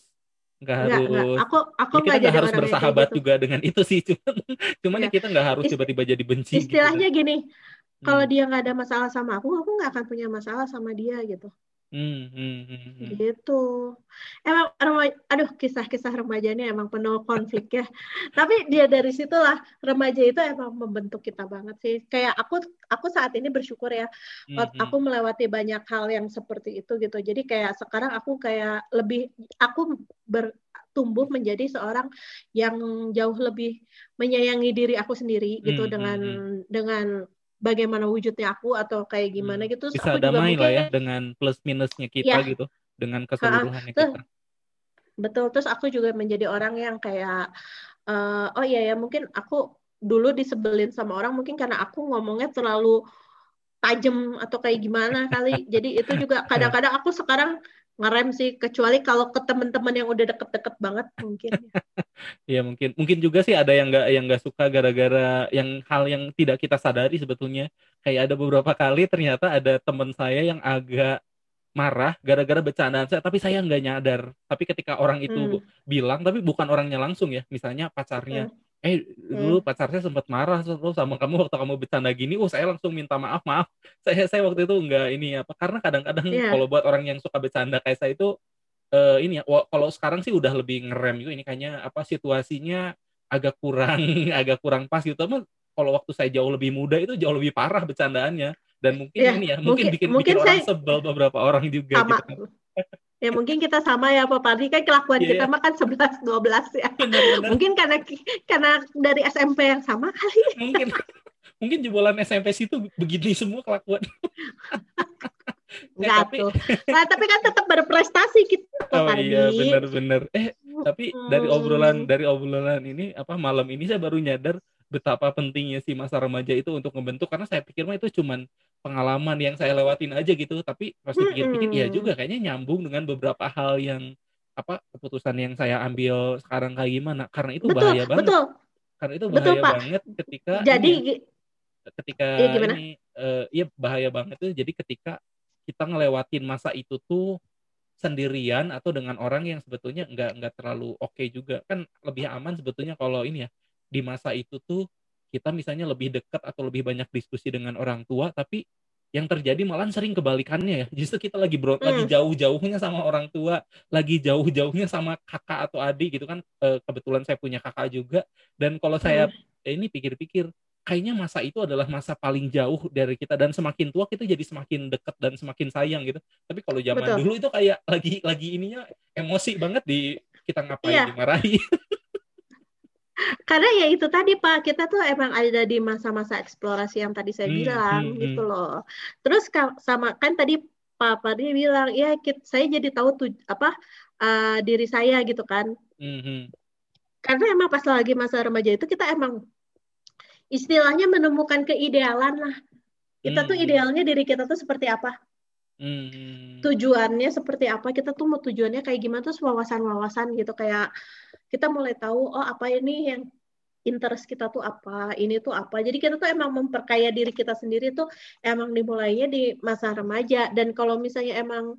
nggak harus enggak. aku aku ya, kita nggak harus bersahabat gitu. juga dengan itu sih cuman cuman ya. kita nggak harus tiba-tiba jadi benci gitu istilahnya gitu. gini kalau hmm. dia nggak ada masalah sama aku aku nggak akan punya masalah sama dia gitu Hmm, hmm, hmm, hmm. gitu. Emang remaja, aduh kisah-kisah remaja ini emang penuh konflik ya. Tapi dia dari situlah remaja itu emang membentuk kita banget sih. Kayak aku aku saat ini bersyukur ya. Hmm, hmm. Aku melewati banyak hal yang seperti itu gitu. Jadi kayak sekarang aku kayak lebih aku bertumbuh menjadi seorang yang jauh lebih menyayangi diri aku sendiri gitu hmm, dengan hmm. dengan bagaimana wujudnya aku atau kayak hmm. gimana gitu. Terus Bisa aku damai juga lah ya dengan plus minusnya kita ya. gitu, dengan keseluruhannya kita. Betul. Terus aku juga menjadi orang yang kayak, uh, oh iya ya mungkin aku dulu disebelin sama orang mungkin karena aku ngomongnya terlalu tajam atau kayak gimana kali. Jadi itu juga kadang-kadang aku sekarang ngerem sih kecuali kalau ke teman-teman yang udah deket-deket banget mungkin ya. Mungkin mungkin juga sih ada yang nggak yang nggak suka gara-gara yang hal yang tidak kita sadari sebetulnya. Kayak ada beberapa kali ternyata ada teman saya yang agak marah gara-gara bercandaan saya tapi saya nggak nyadar. Tapi ketika orang itu hmm. bilang tapi bukan orangnya langsung ya misalnya pacarnya. Hmm eh dulu hmm. pacarnya sempat marah terus sama kamu waktu kamu bercanda gini oh saya langsung minta maaf maaf saya saya waktu itu enggak ini apa karena kadang-kadang yeah. kalau buat orang yang suka bercanda kayak saya itu uh, ini ya kalau sekarang sih udah lebih ngerem juga ini kayaknya apa situasinya agak kurang agak kurang pas gitu tapi kalau waktu saya jauh lebih muda itu jauh lebih parah bercandaannya dan mungkin yeah, ini ya mungkin, mungkin bikin mungkin bikin saya, orang sebel beberapa orang juga sama. gitu Ya mungkin kita sama ya Pak Pardi kan kelakuan yeah. kita mah kan 11 12 ya. Benar, benar. Mungkin karena karena dari SMP yang sama kali. Mungkin mungkin jebolan SMP situ begini semua kelakuan. Enggak eh, tapi... tuh. Nah, tapi kan tetap berprestasi kita Pak Oh Pardi. iya benar-benar. Eh tapi dari obrolan dari obrolan ini apa malam ini saya baru nyadar betapa pentingnya si masa remaja itu untuk membentuk karena saya pikir mah itu cuman pengalaman yang saya lewatin aja gitu. Tapi pasti pikir-pikir ya juga kayaknya nyambung dengan beberapa hal yang apa keputusan yang saya ambil sekarang kayak gimana. Karena itu betul, bahaya banget. betul. karena itu bahaya betul, banget ketika jadi ini, ketika iya, ini uh, iya bahaya banget tuh jadi ketika kita ngelewatin masa itu tuh sendirian atau dengan orang yang sebetulnya nggak nggak terlalu oke okay juga. Kan lebih aman sebetulnya kalau ini ya di masa itu tuh kita misalnya lebih dekat atau lebih banyak diskusi dengan orang tua tapi yang terjadi malah sering kebalikannya ya justru kita lagi bro, hmm. lagi jauh-jauhnya sama orang tua lagi jauh-jauhnya sama kakak atau adik gitu kan e, kebetulan saya punya kakak juga dan kalau saya hmm. ini pikir-pikir kayaknya masa itu adalah masa paling jauh dari kita dan semakin tua kita jadi semakin dekat dan semakin sayang gitu tapi kalau zaman Betul. dulu itu kayak lagi lagi ininya emosi banget di kita ngapain iya. dimarahi karena ya itu tadi Pak, kita tuh emang ada di masa-masa eksplorasi yang tadi saya hmm, bilang hmm, gitu hmm. loh. Terus sama kan tadi Pak Pardi bilang, ya kita, saya jadi tahu tuh apa uh, diri saya gitu kan. Hmm, hmm. Karena emang pas lagi masa remaja itu kita emang istilahnya menemukan keidealan lah. Kita hmm. tuh idealnya diri kita tuh seperti apa? Hmm. tujuannya seperti apa kita tuh mau tujuannya kayak gimana terus wawasan-wawasan gitu kayak kita mulai tahu oh apa ini yang interest kita tuh apa, ini tuh apa. Jadi kita tuh emang memperkaya diri kita sendiri tuh emang dimulainya di masa remaja. Dan kalau misalnya emang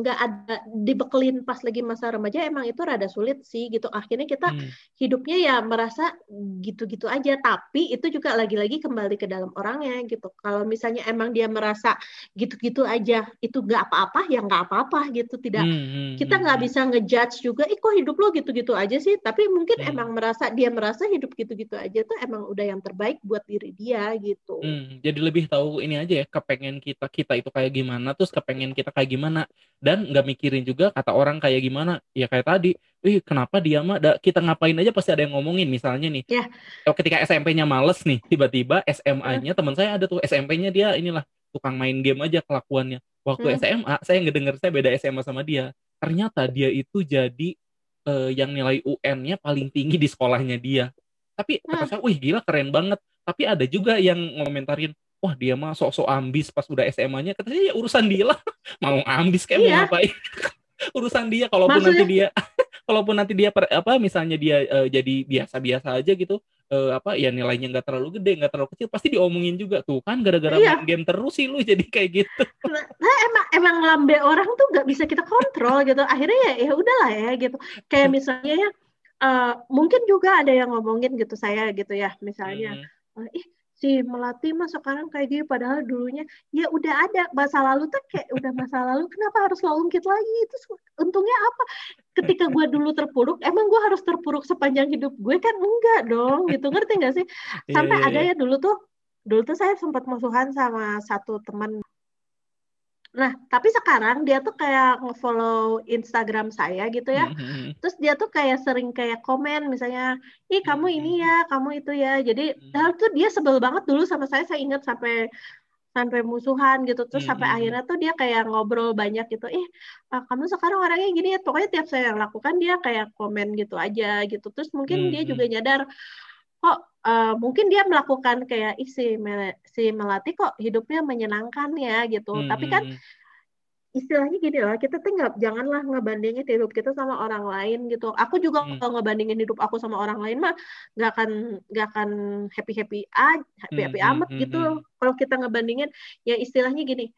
nggak ada dibekelin pas lagi masa remaja emang itu rada sulit sih gitu akhirnya kita hmm. hidupnya ya merasa gitu-gitu aja tapi itu juga lagi-lagi kembali ke dalam orangnya gitu kalau misalnya emang dia merasa gitu-gitu aja itu nggak apa-apa ya nggak apa-apa gitu tidak hmm, hmm, kita hmm, nggak hmm. bisa ngejudge juga ih kok hidup lo gitu-gitu aja sih tapi mungkin hmm. emang merasa dia merasa hidup gitu-gitu aja tuh emang udah yang terbaik buat diri dia gitu hmm, jadi lebih tahu ini aja ya kepengen kita kita itu kayak gimana terus kepengen kita kayak gimana dan nggak mikirin juga kata orang kayak gimana ya kayak tadi ih kenapa dia mah kita ngapain aja pasti ada yang ngomongin misalnya nih yeah. ketika SMP-nya males nih tiba-tiba SMA-nya yeah. teman saya ada tuh SMP-nya dia inilah tukang main game aja kelakuannya waktu hmm. SMA saya ngedenger saya beda SMA sama dia ternyata dia itu jadi uh, yang nilai UN-nya paling tinggi di sekolahnya dia tapi kata hmm. saya wih gila keren banget tapi ada juga yang ngomentarin wah dia mah sok-sok ambis pas udah SMA-nya katanya ya urusan dia lah. Mau ambis kayak iya. mau ngapain? Urusan dia kalaupun Maksudnya... nanti dia kalaupun nanti dia per, apa misalnya dia uh, jadi biasa-biasa aja gitu uh, apa ya nilainya nggak terlalu gede nggak terlalu kecil pasti diomongin juga tuh kan gara-gara iya. main game terus sih lu jadi kayak gitu. Nah, nah emang emang lambe orang tuh nggak bisa kita kontrol gitu. Akhirnya ya ya udahlah ya gitu. Kayak misalnya ya uh, mungkin juga ada yang ngomongin gitu saya gitu ya misalnya hmm. ih si melati mah sekarang kayak gini padahal dulunya ya udah ada masa lalu tuh kayak udah masa lalu kenapa harus lo ungkit lagi? Itu untungnya apa? Ketika gue dulu terpuruk emang gue harus terpuruk sepanjang hidup gue? Kan enggak dong gitu. Ngerti gak sih? Iya, sampai yeah, yeah, ada ya dulu tuh dulu tuh saya sempat musuhan sama satu teman Nah, tapi sekarang dia tuh kayak nge-follow Instagram saya gitu ya. Mm-hmm. Terus dia tuh kayak sering kayak komen misalnya, "Ih, kamu ini ya, kamu itu ya." Jadi, hal tuh dia sebel banget dulu sama saya. Saya ingat sampai sampai musuhan gitu. Terus mm-hmm. sampai akhirnya tuh dia kayak ngobrol banyak gitu. "Ih, uh, kamu sekarang orangnya gini ya." Pokoknya tiap saya yang lakukan dia kayak komen gitu aja gitu. Terus mungkin mm-hmm. dia juga nyadar kok uh, mungkin dia melakukan kayak ih si Mel si melati kok hidupnya menyenangkan ya gitu hmm. tapi kan hmm, hmm. istilahnya gini lah kita tuh nggak janganlah ngebandingin hidup kita sama orang lain gitu aku juga hmm. kalau ngebandingin hidup aku sama orang lain mah nggak akan nggak akan happy happy aja happy happy hmm. amat hmm. gitu hmm. kalau kita ngebandingin ya istilahnya gini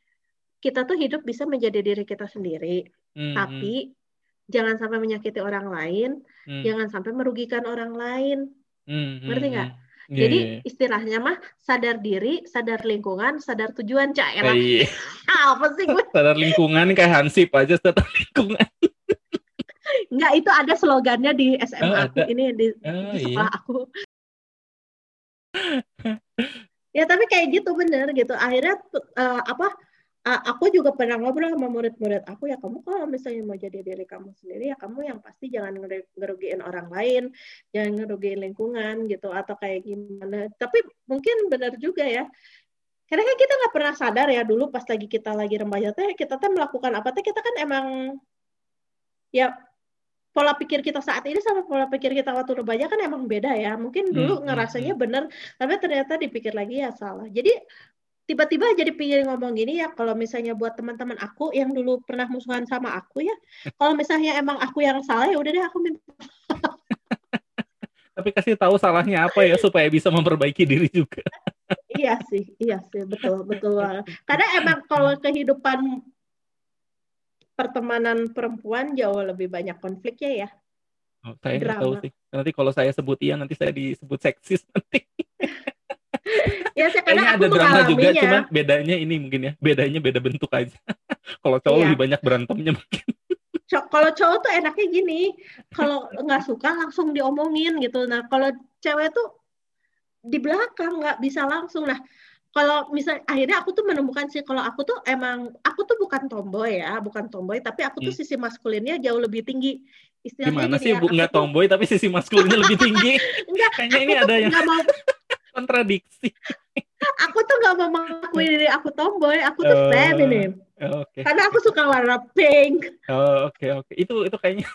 kita tuh hidup bisa menjadi diri kita sendiri hmm. tapi jangan sampai menyakiti orang lain hmm. jangan sampai merugikan orang lain Hmm, Ngerti hmm, nggak? Hmm. Yeah, Jadi yeah. istilahnya mah sadar diri, sadar lingkungan, sadar tujuan cak ya. Iya. Apa sih gue? sadar lingkungan kayak Hansip aja sadar lingkungan. Enggak, itu ada slogannya di SMA oh, aku ini di, oh, di sekolah iya. aku. ya tapi kayak gitu bener gitu. Akhirnya uh, apa? Uh, aku juga pernah ngobrol sama murid-murid aku ya kamu kalau misalnya mau jadi diri kamu sendiri ya kamu yang pasti jangan ngerugiin orang lain jangan ngerugiin lingkungan gitu atau kayak gimana. Tapi mungkin benar juga ya. Karena kan kita nggak pernah sadar ya dulu pas lagi kita lagi remaja teh kita teh melakukan apa teh kita kan emang ya pola pikir kita saat ini sama pola pikir kita waktu remaja kan emang beda ya. Mungkin dulu hmm, hmm ngerasanya hmm. benar tapi ternyata dipikir lagi ya salah. Jadi tiba-tiba jadi pikir ngomong gini ya kalau misalnya buat teman-teman aku yang dulu pernah musuhan sama aku ya kalau misalnya emang aku yang salah ya udah deh aku minta tapi kasih tahu salahnya apa ya supaya bisa memperbaiki diri juga. Iya sih iya sih betul betul karena emang kalau kehidupan pertemanan perempuan jauh lebih banyak konfliknya ya. Oh, saya nggak tahu sih. Nanti kalau saya sebut iya nanti saya disebut seksis nanti ya sekarang ada drama juga cuman bedanya ini mungkin ya bedanya beda bentuk aja. Kalau cowok iya. lebih banyak berantemnya mungkin. Kalau cowok tuh enaknya gini kalau nggak suka langsung diomongin gitu. Nah kalau cewek tuh di belakang nggak bisa langsung. Nah kalau misal akhirnya aku tuh menemukan sih kalau aku tuh emang aku tuh bukan tomboy ya bukan tomboy tapi aku tuh hmm. sisi maskulinnya jauh lebih tinggi. Istilahnya gimana sih ya, bu nggak tomboy tapi sisi maskulinnya lebih tinggi? Enggak kayaknya ini ada yang mau kontradiksi. aku tuh gak mau mengakui diri aku tomboy, aku tuh uh, feminim. Okay. Karena aku suka warna pink. Oh, oke okay, oke. Okay. Itu itu kayaknya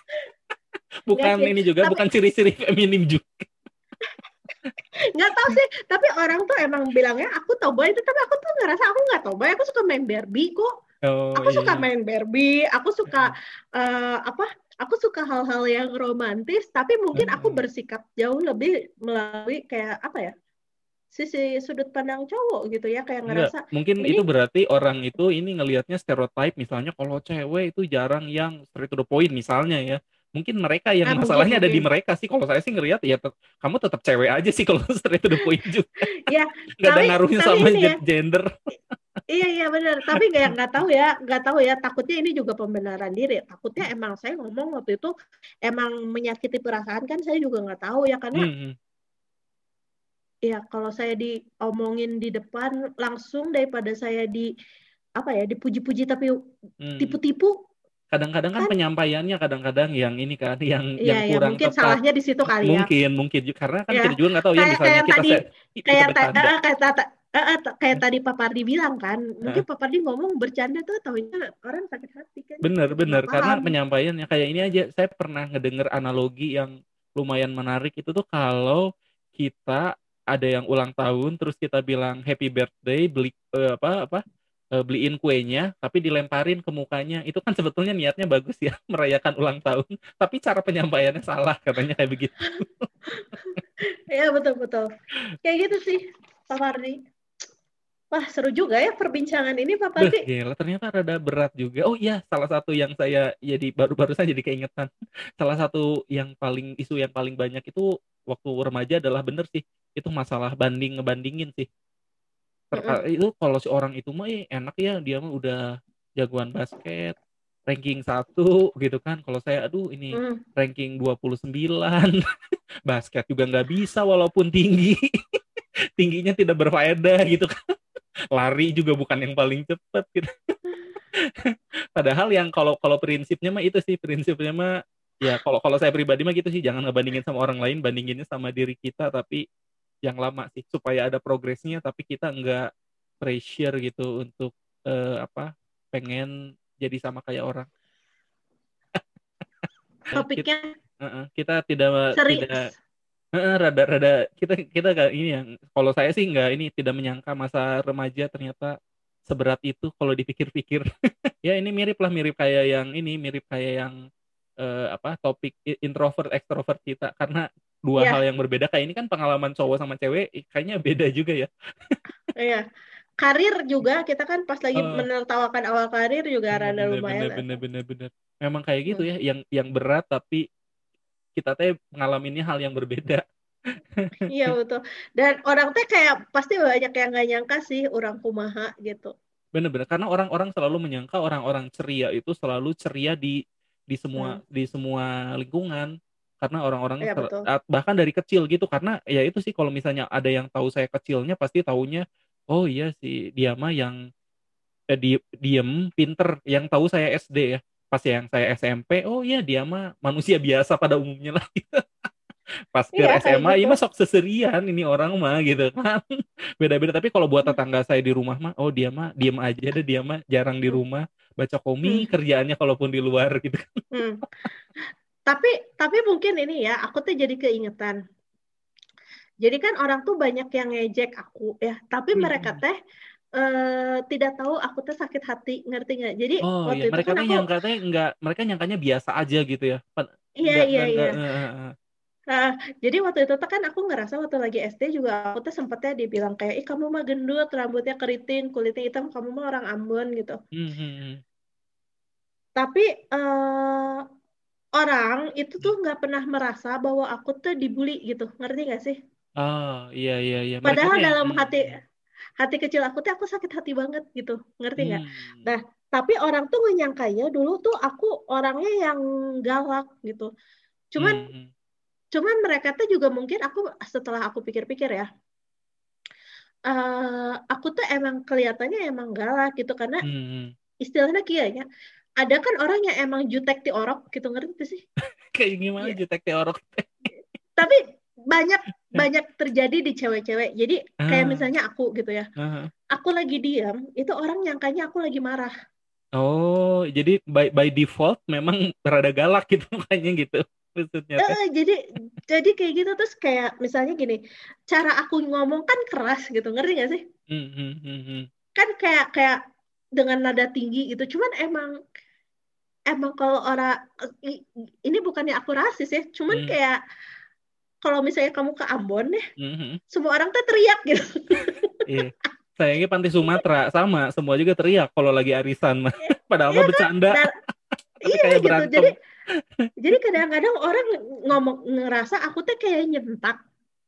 bukan ini juga, tapi, bukan ciri-ciri feminim juga. nggak tahu sih, tapi orang tuh emang bilangnya aku tomboy itu, tapi aku tuh ngerasa aku nggak tomboy, aku suka main Barbie kok. Oh, aku iya. suka main Barbie, aku suka uh, apa? Aku suka hal-hal yang romantis, tapi mungkin aku bersikap jauh lebih melalui kayak apa ya? Sisi sudut pandang cowok gitu ya kayak ngerasa Enggak, mungkin ini... itu berarti orang itu ini ngelihatnya stereotype misalnya kalau cewek itu jarang yang straight to the point misalnya ya. Mungkin mereka yang nah, masalahnya mungkin, ada di mereka sih. Kalau saya sih ngelihat ya kamu tetap cewek aja sih kalau straight to the point juga. Ya nggak ada ngaruhnya sama ya, gender. Iya iya benar. Tapi nggak nggak tahu ya nggak tahu ya. Takutnya ini juga pembenaran diri. Takutnya emang saya ngomong waktu itu emang menyakiti perasaan kan saya juga nggak tahu ya. Karena hmm. hmm. Ya kalau saya diomongin di depan langsung daripada saya di apa ya dipuji-puji tapi hmm. tipu-tipu kadang-kadang kan, kan penyampaiannya kadang-kadang yang ini kan yang iya, yang iya, kurang mungkin tepat. salahnya di situ kali ya mungkin mungkin karena kan ya. kita juga nggak tahu ya kayak, misalnya kayak kita tadi, se- kayak ta- uh, kayak ta- uh, kayak tadi Pak Pardi bilang kan mungkin. Pak Pardi ngomong bercanda tuh tahunya orang sakit hati kan bener bener karena penyampaiannya kayak ini aja saya pernah ngedenger analogi yang lumayan menarik itu tuh kalau kita ada yang ulang tahun terus kita bilang happy birthday beli uh, apa apa uh, beliin kuenya tapi dilemparin ke mukanya itu kan sebetulnya niatnya bagus ya merayakan ulang tahun tapi cara penyampaiannya salah katanya kayak begitu ya betul betul kayak gitu sih Pak Fardi Wah seru juga ya perbincangan ini Pak Fardi. Gila, ternyata rada berat juga. Oh iya, salah satu yang saya jadi baru-baru saja jadi keingetan. Salah satu yang paling isu yang paling banyak itu waktu remaja adalah bener sih. Itu masalah banding ngebandingin sih. Mm itu kalau si orang itu mah eh, enak ya dia mah udah jagoan basket ranking satu gitu kan. Kalau saya aduh ini mm. ranking 29 basket juga nggak bisa walaupun tinggi. Tingginya tidak berfaedah gitu kan. Lari juga bukan yang paling cepat gitu. Padahal yang kalau kalau prinsipnya mah itu sih prinsipnya mah ya kalau kalau saya pribadi mah gitu sih. Jangan ngebandingin sama orang lain bandinginnya sama diri kita tapi yang lama sih supaya ada progresnya tapi kita nggak pressure gitu untuk uh, apa pengen jadi sama kayak orang. Topiknya kita, uh, uh, kita tidak Serius. tidak uh, rada rada kita kita gak ini yang kalau saya sih nggak ini tidak menyangka masa remaja ternyata seberat itu kalau dipikir-pikir. Ya ini mirip lah mirip kayak yang ini mirip kayak yang uh, apa topik introvert extrovert kita. Karena dua yeah. hal yang berbeda. Kayak ini kan pengalaman cowok sama cewek kayaknya beda juga ya. Iya. Karir juga kita kan pas lagi uh, menertawakan awal karir juga bener, rada bener, lumayan bener, bener bener bener. Memang kayak gitu hmm. ya yang yang berat tapi kita teh ngalaminnya hal yang berbeda. Iya betul. Dan orang teh kayak pasti banyak yang nggak nyangka sih orang kumaha gitu. Bener-bener karena orang-orang selalu menyangka orang-orang ceria itu selalu ceria di di semua hmm. di semua lingkungan karena orang-orang ya, bahkan dari kecil gitu. Karena ya itu sih kalau misalnya ada yang tahu saya kecilnya pasti taunya oh iya sih dia mah yang eh, di, diem pinter. Yang tahu saya SD ya. Pas yang saya SMP oh iya dia mah manusia biasa pada umumnya lah. Gitu. pas ke iya, SMA gitu. ya masuk seserian ini orang mah gitu kan. Beda-beda. Tapi kalau buat tetangga saya di rumah mah oh dia mah diem aja deh dia mah jarang di hmm. rumah. Baca komik hmm. kerjaannya kalaupun di luar gitu kan. Hmm tapi tapi mungkin ini ya aku tuh jadi keingetan jadi kan orang tuh banyak yang ngejek aku ya tapi hmm. mereka teh uh, tidak tahu aku tuh sakit hati ngerti nggak jadi oh, waktu iya. itu mereka kan aku, yang katanya nggak mereka nyangkanya biasa aja gitu ya iya enggak, iya enggak, iya enggak, Nah, jadi waktu itu kan aku ngerasa waktu lagi SD juga aku tuh sempetnya dibilang kayak, ih kamu mah gendut, rambutnya keriting, kulitnya hitam, kamu mah orang Ambon gitu. Hmm. hmm, hmm. Tapi uh, orang itu tuh nggak pernah merasa bahwa aku tuh dibully gitu. Ngerti gak sih? Oh iya iya iya. Padahal dalam hati hati kecil aku tuh aku sakit hati banget gitu. Ngerti nggak? Hmm. nah tapi orang tuh menyangkanya dulu tuh aku orangnya yang galak gitu. Cuman hmm. cuman mereka tuh juga mungkin aku setelah aku pikir-pikir ya uh, aku tuh emang kelihatannya emang galak gitu. Karena hmm. istilahnya kayaknya ada kan orang yang emang jutek ti orok gitu ngerti sih? Kayak gimana yeah. jutek ti orok? Tapi banyak banyak terjadi di cewek-cewek. Jadi uh. kayak misalnya aku gitu ya. Uh. aku lagi diam itu orang nyangkanya aku lagi marah. Oh jadi by by default memang berada galak gitu makanya gitu maksudnya uh, jadi jadi kayak gitu. Terus kayak misalnya gini cara aku ngomong kan keras gitu ngerti gak sih? Mm, -hmm. kan kayak kayak dengan nada tinggi gitu. Cuman emang emang kalau orang ini bukannya aku rasis ya cuman hmm. kayak kalau misalnya kamu ke Ambon ya hmm. semua orang tuh teriak gitu iya. sayangnya panti Sumatera sama semua juga teriak kalau lagi arisan mah iya. padahal mah iya, bercanda iya kayak gitu berantem. jadi jadi kadang-kadang orang ngomong ngerasa aku tuh kayak nyentak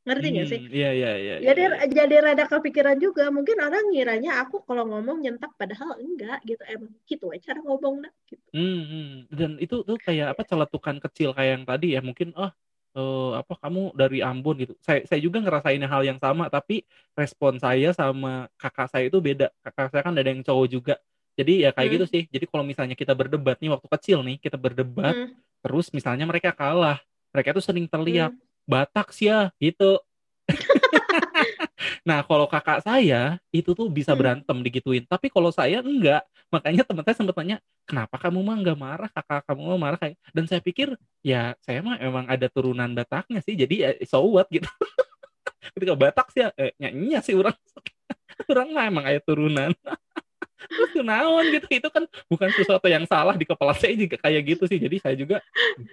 ngerti nggak hmm, sih? Iya iya iya. Jadi iya, iya. jadi rada kepikiran juga mungkin orang ngiranya aku kalau ngomong nyentak padahal enggak gitu emang gitu aja cara ngomong nah gitu. Hmm, hmm. Dan itu tuh kayak apa celetukan kecil kayak yang tadi ya mungkin oh uh, apa kamu dari Ambon gitu. Saya saya juga ngerasain hal yang sama tapi respon saya sama kakak saya itu beda. Kakak saya kan ada yang cowok juga. Jadi ya kayak hmm. gitu sih. Jadi kalau misalnya kita berdebat nih waktu kecil nih, kita berdebat hmm. terus misalnya mereka kalah. Mereka tuh sering terlihat hmm Batak sih ya gitu. Nah kalau kakak saya itu tuh bisa hmm. berantem digituin. Tapi kalau saya enggak. Makanya teman saya sempat tanya kenapa kamu mah enggak marah? Kakak kamu mah marah kayak dan saya pikir ya saya mah emang ada turunan Bataknya sih jadi ya, so what? Gitu. Ketika Batak sih ya eh, nyanyinya sih orang orang mah emang kayak turunan terus kenaon gitu itu kan bukan sesuatu yang salah di kepala saya juga kayak gitu sih jadi saya juga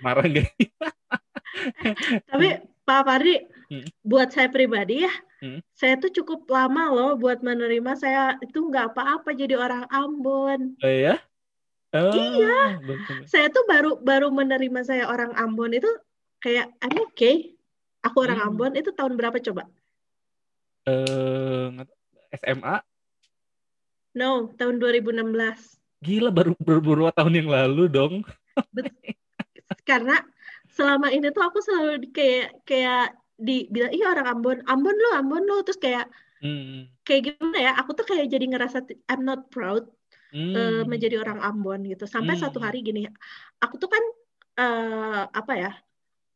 marah gitu tapi Pak Fardi, hmm. buat saya pribadi ya, hmm. saya tuh cukup lama loh buat menerima saya itu nggak apa-apa jadi orang Ambon. Oh iya? Oh, iya. Betul. Saya tuh baru baru menerima saya orang Ambon itu kayak I'm okay. Aku orang hmm. Ambon itu tahun berapa coba? Eh uh, SMA? No, tahun 2016. Gila baru beberapa tahun yang lalu dong. Karena selama ini tuh aku selalu kayak kayak dibilang iya orang Ambon Ambon lo Ambon lo terus kayak hmm. kayak gimana ya aku tuh kayak jadi ngerasa I'm not proud hmm. uh, menjadi orang Ambon gitu sampai hmm. satu hari gini aku tuh kan uh, apa ya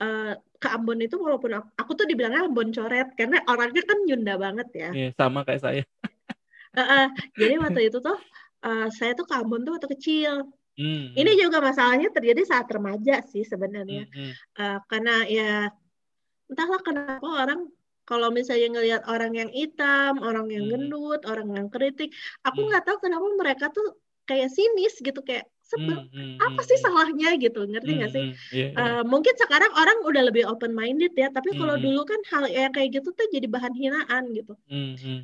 uh, ke Ambon itu walaupun aku, aku tuh dibilangnya Ambon coret karena orangnya kan nyunda banget ya yeah, sama kayak saya uh, uh, jadi waktu itu tuh uh, saya tuh ke Ambon tuh waktu kecil Hmm. Ini juga masalahnya terjadi saat remaja sih sebenarnya, hmm. uh, karena ya entahlah kenapa orang kalau misalnya ngelihat orang yang hitam, orang yang hmm. gendut, orang yang kritik, aku nggak hmm. tahu kenapa mereka tuh kayak sinis gitu kayak sebel hmm, hmm, apa sih salahnya gitu ngerti nggak sih yeah, yeah. Uh, mungkin sekarang orang udah lebih open minded ya tapi kalau dulu kan hal yang kayak gitu tuh jadi bahan hinaan gitu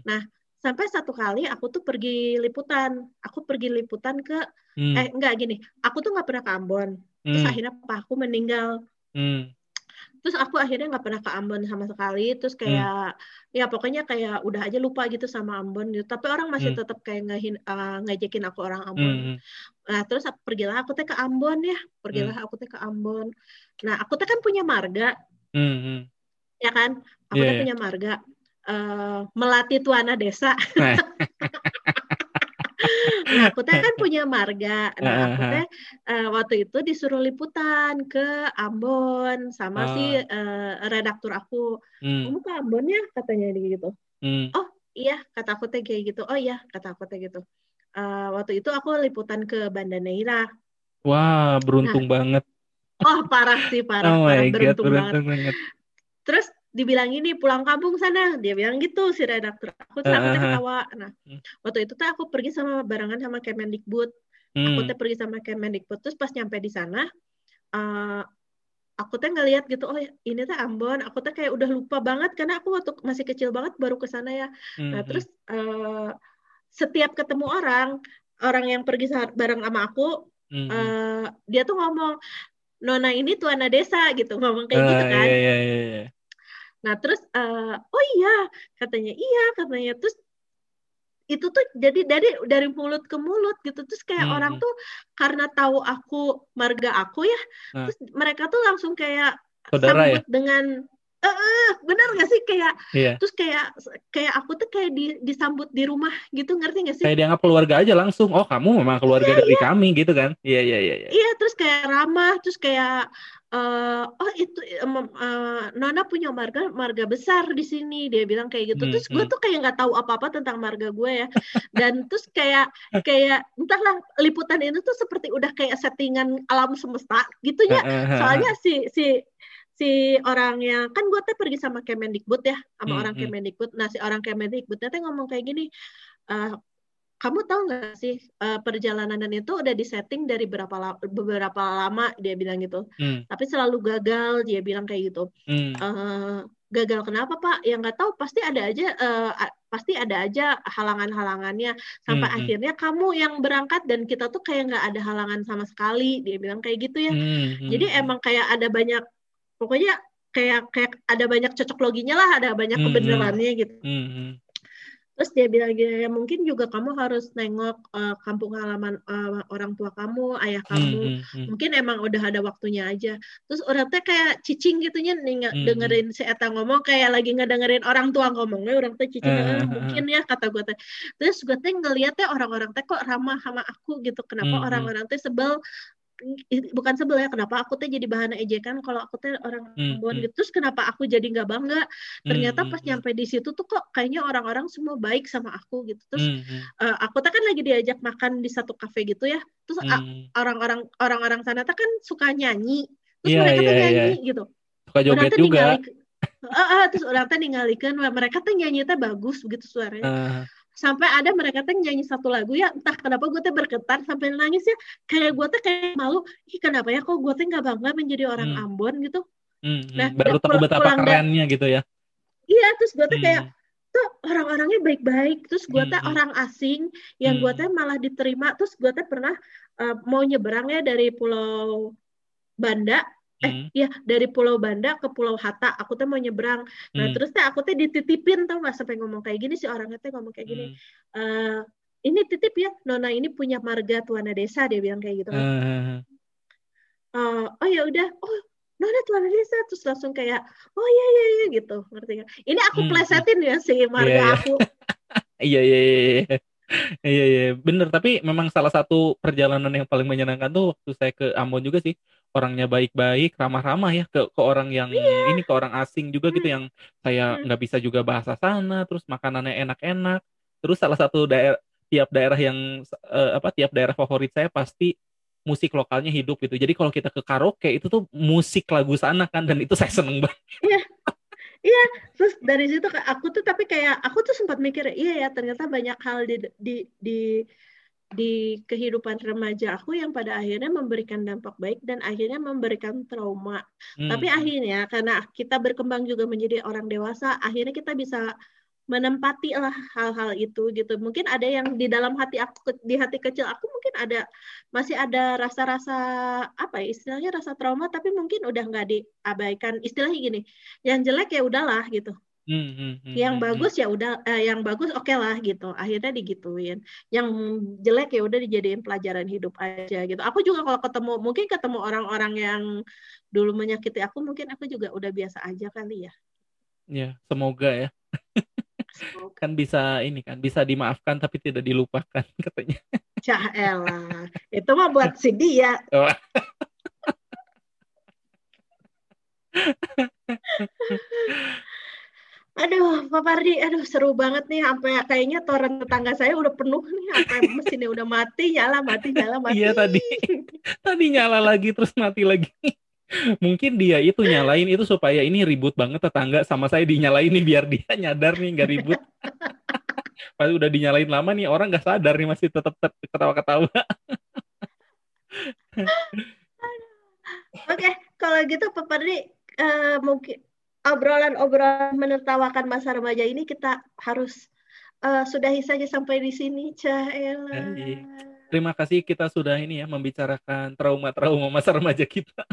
nah sampai satu kali aku tuh pergi liputan aku pergi liputan ke hmm. eh enggak gini aku tuh nggak pernah ke Ambon terus hmm. akhirnya papa aku meninggal hmm. terus aku akhirnya nggak pernah ke Ambon sama sekali terus hmm. kayak hmm. ya pokoknya kayak udah aja lupa gitu sama Ambon gitu tapi orang masih hmm. tetap kayak ngahin, uh, ngajakin aku orang Ambon hmm. nah terus aku pergilah aku teh ke Ambon ya pergilah hmm. aku teh ke Ambon nah aku teh kan punya marga hmm. ya kan aku yeah. teh punya marga uh, melatih tuana desa. nah, aku teh kan punya marga. Nah, aku teh uh, waktu itu disuruh liputan ke Ambon sama uh. si uh, redaktur aku. Hmm. Kamu ke Ambon ya katanya gitu. Hmm. Oh iya kata aku teh kayak gitu. Oh iya kata aku teh gitu. Uh, waktu itu aku liputan ke Banda Neira. Wah beruntung nah, banget. Oh parah sih parah, oh parah beruntung, God, beruntung banget. banget. Terus dibilang ini pulang kampung sana dia bilang gitu si redaktur aku tuh aku ketawa nah hmm. waktu itu tuh aku pergi sama barengan sama Kemendikbud hmm. aku tuh pergi sama Kemendikbud terus pas nyampe di sana uh, aku tuh ngeliat gitu oh ini tuh Ambon aku tuh kayak udah lupa banget karena aku waktu masih kecil banget baru ke sana ya hmm. nah terus uh, setiap ketemu orang orang yang pergi bareng sama aku hmm. uh, dia tuh ngomong Nona ini tuana desa gitu ngomong kayak uh, gitu kan iya, iya, iya. Nah terus uh, oh iya katanya iya katanya terus itu tuh jadi dari dari mulut ke mulut gitu terus kayak hmm. orang tuh karena tahu aku marga aku ya nah. terus mereka tuh langsung kayak Saudara sambut ya? dengan eh uh, bener gak sih? Kayak iya. terus kayak kayak aku tuh kayak di, disambut di rumah gitu ngerti gak sih? Kayak dianggap keluarga aja langsung. Oh kamu memang keluarga iya, dari iya. kami gitu kan? Iya iya iya iya. Iya terus kayak ramah terus kayak uh, oh itu um, uh, Nona punya marga marga besar di sini dia bilang kayak gitu. Hmm, terus gue hmm. tuh kayak nggak tahu apa apa tentang marga gue ya. Dan terus kayak kayak entahlah liputan itu tuh seperti udah kayak settingan alam semesta gitu ya soalnya si si si orangnya kan gue tuh pergi sama Kemendikbud ya sama hmm, orang hmm. Kemendikbud nah si orang Kemendikbud teh ngomong kayak gini uh, kamu tahu nggak sih uh, perjalanan itu udah disetting dari berapa la beberapa lama dia bilang gitu hmm. tapi selalu gagal dia bilang kayak gitu hmm. uh, gagal kenapa pak yang nggak tahu pasti ada aja uh, pasti ada aja halangan-halangannya sampai hmm. akhirnya kamu yang berangkat dan kita tuh kayak nggak ada halangan sama sekali dia bilang kayak gitu ya hmm. jadi emang kayak ada banyak pokoknya kayak kayak ada banyak cocok loginya lah ada banyak kebenarannya gitu hmm. Terus dia bilang gini, ya mungkin juga kamu harus nengok uh, kampung halaman uh, orang tua kamu, ayah hmm, kamu. Hmm, hmm, Mungkin emang udah ada waktunya aja. Terus orang teh kayak cicing gitu nya nih hmm, dengerin si Eta ngomong kayak lagi ngedengerin orang tua ngomongnya orang teh cicing uh, mungkin ya kata gue teh. Terus gue teh ngeliatnya orang-orang teh kok ramah sama aku gitu. Kenapa orang-orang teh sebel bukan sebel ya kenapa aku tuh jadi bahan ejekan kalau aku tuh orang hmm, Ambon hmm. gitu terus kenapa aku jadi nggak bangga? Ternyata hmm, pas hmm, nyampe di situ tuh kok kayaknya orang-orang semua baik sama aku gitu. Terus hmm, uh, aku tuh kan lagi diajak makan di satu kafe gitu ya terus hmm. orang-orang orang-orang sana tuh kan suka nyanyi terus yeah, mereka yeah, tuh nyanyi yeah. gitu. Suka joget juga. uh, uh, terus orang tuh ninggalikan mereka tuh nyanyi tuh bagus begitu suaranya. Uh sampai ada mereka tuh nyanyi satu lagu ya entah kenapa gue tuh bergetar sampai nangis ya kayak gue tuh kayak malu ih kenapa ya kok gue tuh nggak bangga menjadi orang hmm. Ambon gitu hmm, hmm. nah baru tahu betapa kerennya gitu ya iya terus gue tuh hmm. kayak tuh orang-orangnya baik-baik terus gue tuh hmm. orang asing yang hmm. gue tuh malah diterima terus gue tuh pernah uh, mau nyeberang ya dari Pulau Banda eh hmm. ya dari Pulau Banda ke Pulau Hatta aku tuh mau nyebrang nah hmm. terus teh aku tuh dititipin tau nggak sampai ngomong kayak gini si orangnya teh ngomong kayak gini hmm. uh, ini titip ya Nona ini punya marga tuana desa dia bilang kayak gitu kan uh. Uh, oh ya udah oh Nona tuana desa terus langsung kayak oh iya iya iya gitu ngerti gak ini aku hmm. plesetin ya si marga yeah, yeah. aku iya iya iya Iya iya bener tapi memang salah satu perjalanan yang paling menyenangkan tuh waktu saya ke Ambon juga sih orangnya baik-baik ramah-ramah ya ke ke orang yang yeah. ini ke orang asing juga gitu yang saya nggak bisa juga bahasa sana terus makanannya enak-enak terus salah satu daerah tiap daerah yang uh, apa tiap daerah favorit saya pasti musik lokalnya hidup gitu jadi kalau kita ke karaoke itu tuh musik lagu sana kan dan itu saya seneng banget. Iya. Iya, terus dari situ aku tuh tapi kayak aku tuh sempat mikir, iya ya ternyata banyak hal di di di di kehidupan remaja aku yang pada akhirnya memberikan dampak baik dan akhirnya memberikan trauma. Hmm. Tapi akhirnya karena kita berkembang juga menjadi orang dewasa, akhirnya kita bisa menempati lah hal-hal itu gitu. Mungkin ada yang di dalam hati aku di hati kecil aku mungkin ada masih ada rasa-rasa apa ya istilahnya rasa trauma tapi mungkin udah nggak diabaikan. Istilahnya gini, yang jelek ya udahlah gitu. Hmm, hmm, hmm, yang hmm, bagus ya udah eh, yang bagus oke okay lah gitu akhirnya digituin yang jelek ya udah dijadiin pelajaran hidup aja gitu aku juga kalau ketemu mungkin ketemu orang-orang yang dulu menyakiti aku mungkin aku juga udah biasa aja kali ya ya semoga ya kan bisa ini kan bisa dimaafkan tapi tidak dilupakan katanya. Cah elah. Itu mah buat si dia. Oh. aduh, Pak Pardi, aduh seru banget nih sampai kayaknya toren tetangga saya udah penuh nih sampai mesinnya udah mati, nyala, mati, nyala, mati. Iya tadi. tadi nyala lagi terus mati lagi mungkin dia itu nyalain itu supaya ini ribut banget tetangga sama saya dinyalain nih biar dia nyadar nih nggak ribut pas udah dinyalain lama nih orang nggak sadar nih masih tetap ketawa-ketawa oke kalau gitu Pak Padri uh, mungkin obrolan-obrolan menertawakan masa remaja ini kita harus uh, sudahi saja sampai di sini Cahela. Terima kasih kita sudah ini ya membicarakan trauma-trauma masa remaja kita.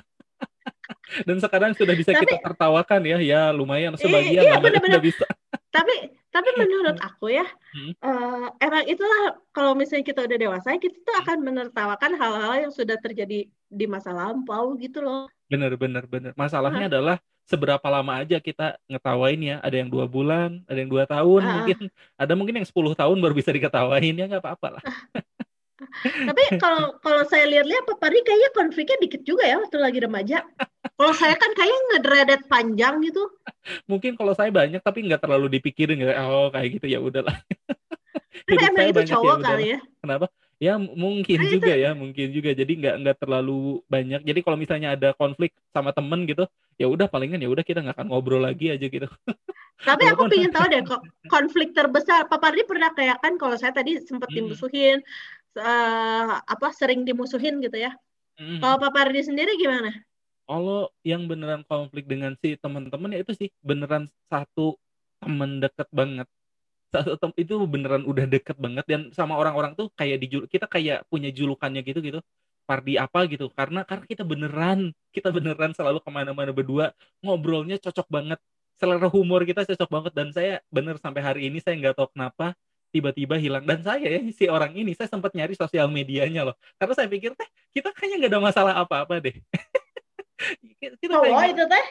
Dan sekarang sudah bisa tapi, kita tertawakan ya, ya lumayan sebagian iya, bener -bener. bisa. Tapi tapi menurut aku ya, hmm. uh, emang itulah kalau misalnya kita udah dewasa, kita tuh akan menertawakan hal-hal yang sudah terjadi di masa lampau gitu loh. Bener bener bener. Masalahnya uh. adalah seberapa lama aja kita ngetawain ya. Ada yang dua bulan, ada yang dua tahun, uh. mungkin ada mungkin yang 10 tahun baru bisa diketawain ya nggak apa-apa lah. Tapi kalau kalau saya lihat-lihat Pak Pari kayaknya konfliknya dikit juga ya waktu lagi remaja. Kalau saya kan kayaknya ngedredet panjang gitu. Mungkin kalau saya banyak tapi nggak terlalu dipikirin ya. Oh kayak gitu ya udahlah. Tapi emang itu cowok ya, kali ya. Kenapa? Ya mungkin nah, juga itu. ya, mungkin juga. Jadi nggak nggak terlalu banyak. Jadi kalau misalnya ada konflik sama temen gitu, ya udah palingan ya udah kita nggak akan ngobrol lagi aja gitu. Tapi aku ingin tahu deh konflik terbesar. Pak Pardi pernah kayak kan kalau saya tadi sempat hmm. Uh, apa sering dimusuhin gitu ya. Hmm. Kalau Pak Pardi sendiri gimana? Kalau yang beneran konflik dengan si teman-teman ya itu sih beneran satu teman deket banget. Satu tem itu beneran udah deket banget dan sama orang-orang tuh kayak di kita kayak punya julukannya gitu gitu. Pardi apa gitu karena karena kita beneran kita beneran selalu ke mana-mana berdua ngobrolnya cocok banget selera humor kita cocok banget dan saya bener sampai hari ini saya nggak tahu kenapa tiba-tiba hilang. Dan saya ya si orang ini saya sempat nyari sosial medianya loh. Karena saya pikir teh kita kayaknya nggak ada masalah apa-apa deh. Kita cowok kayak, itu teh?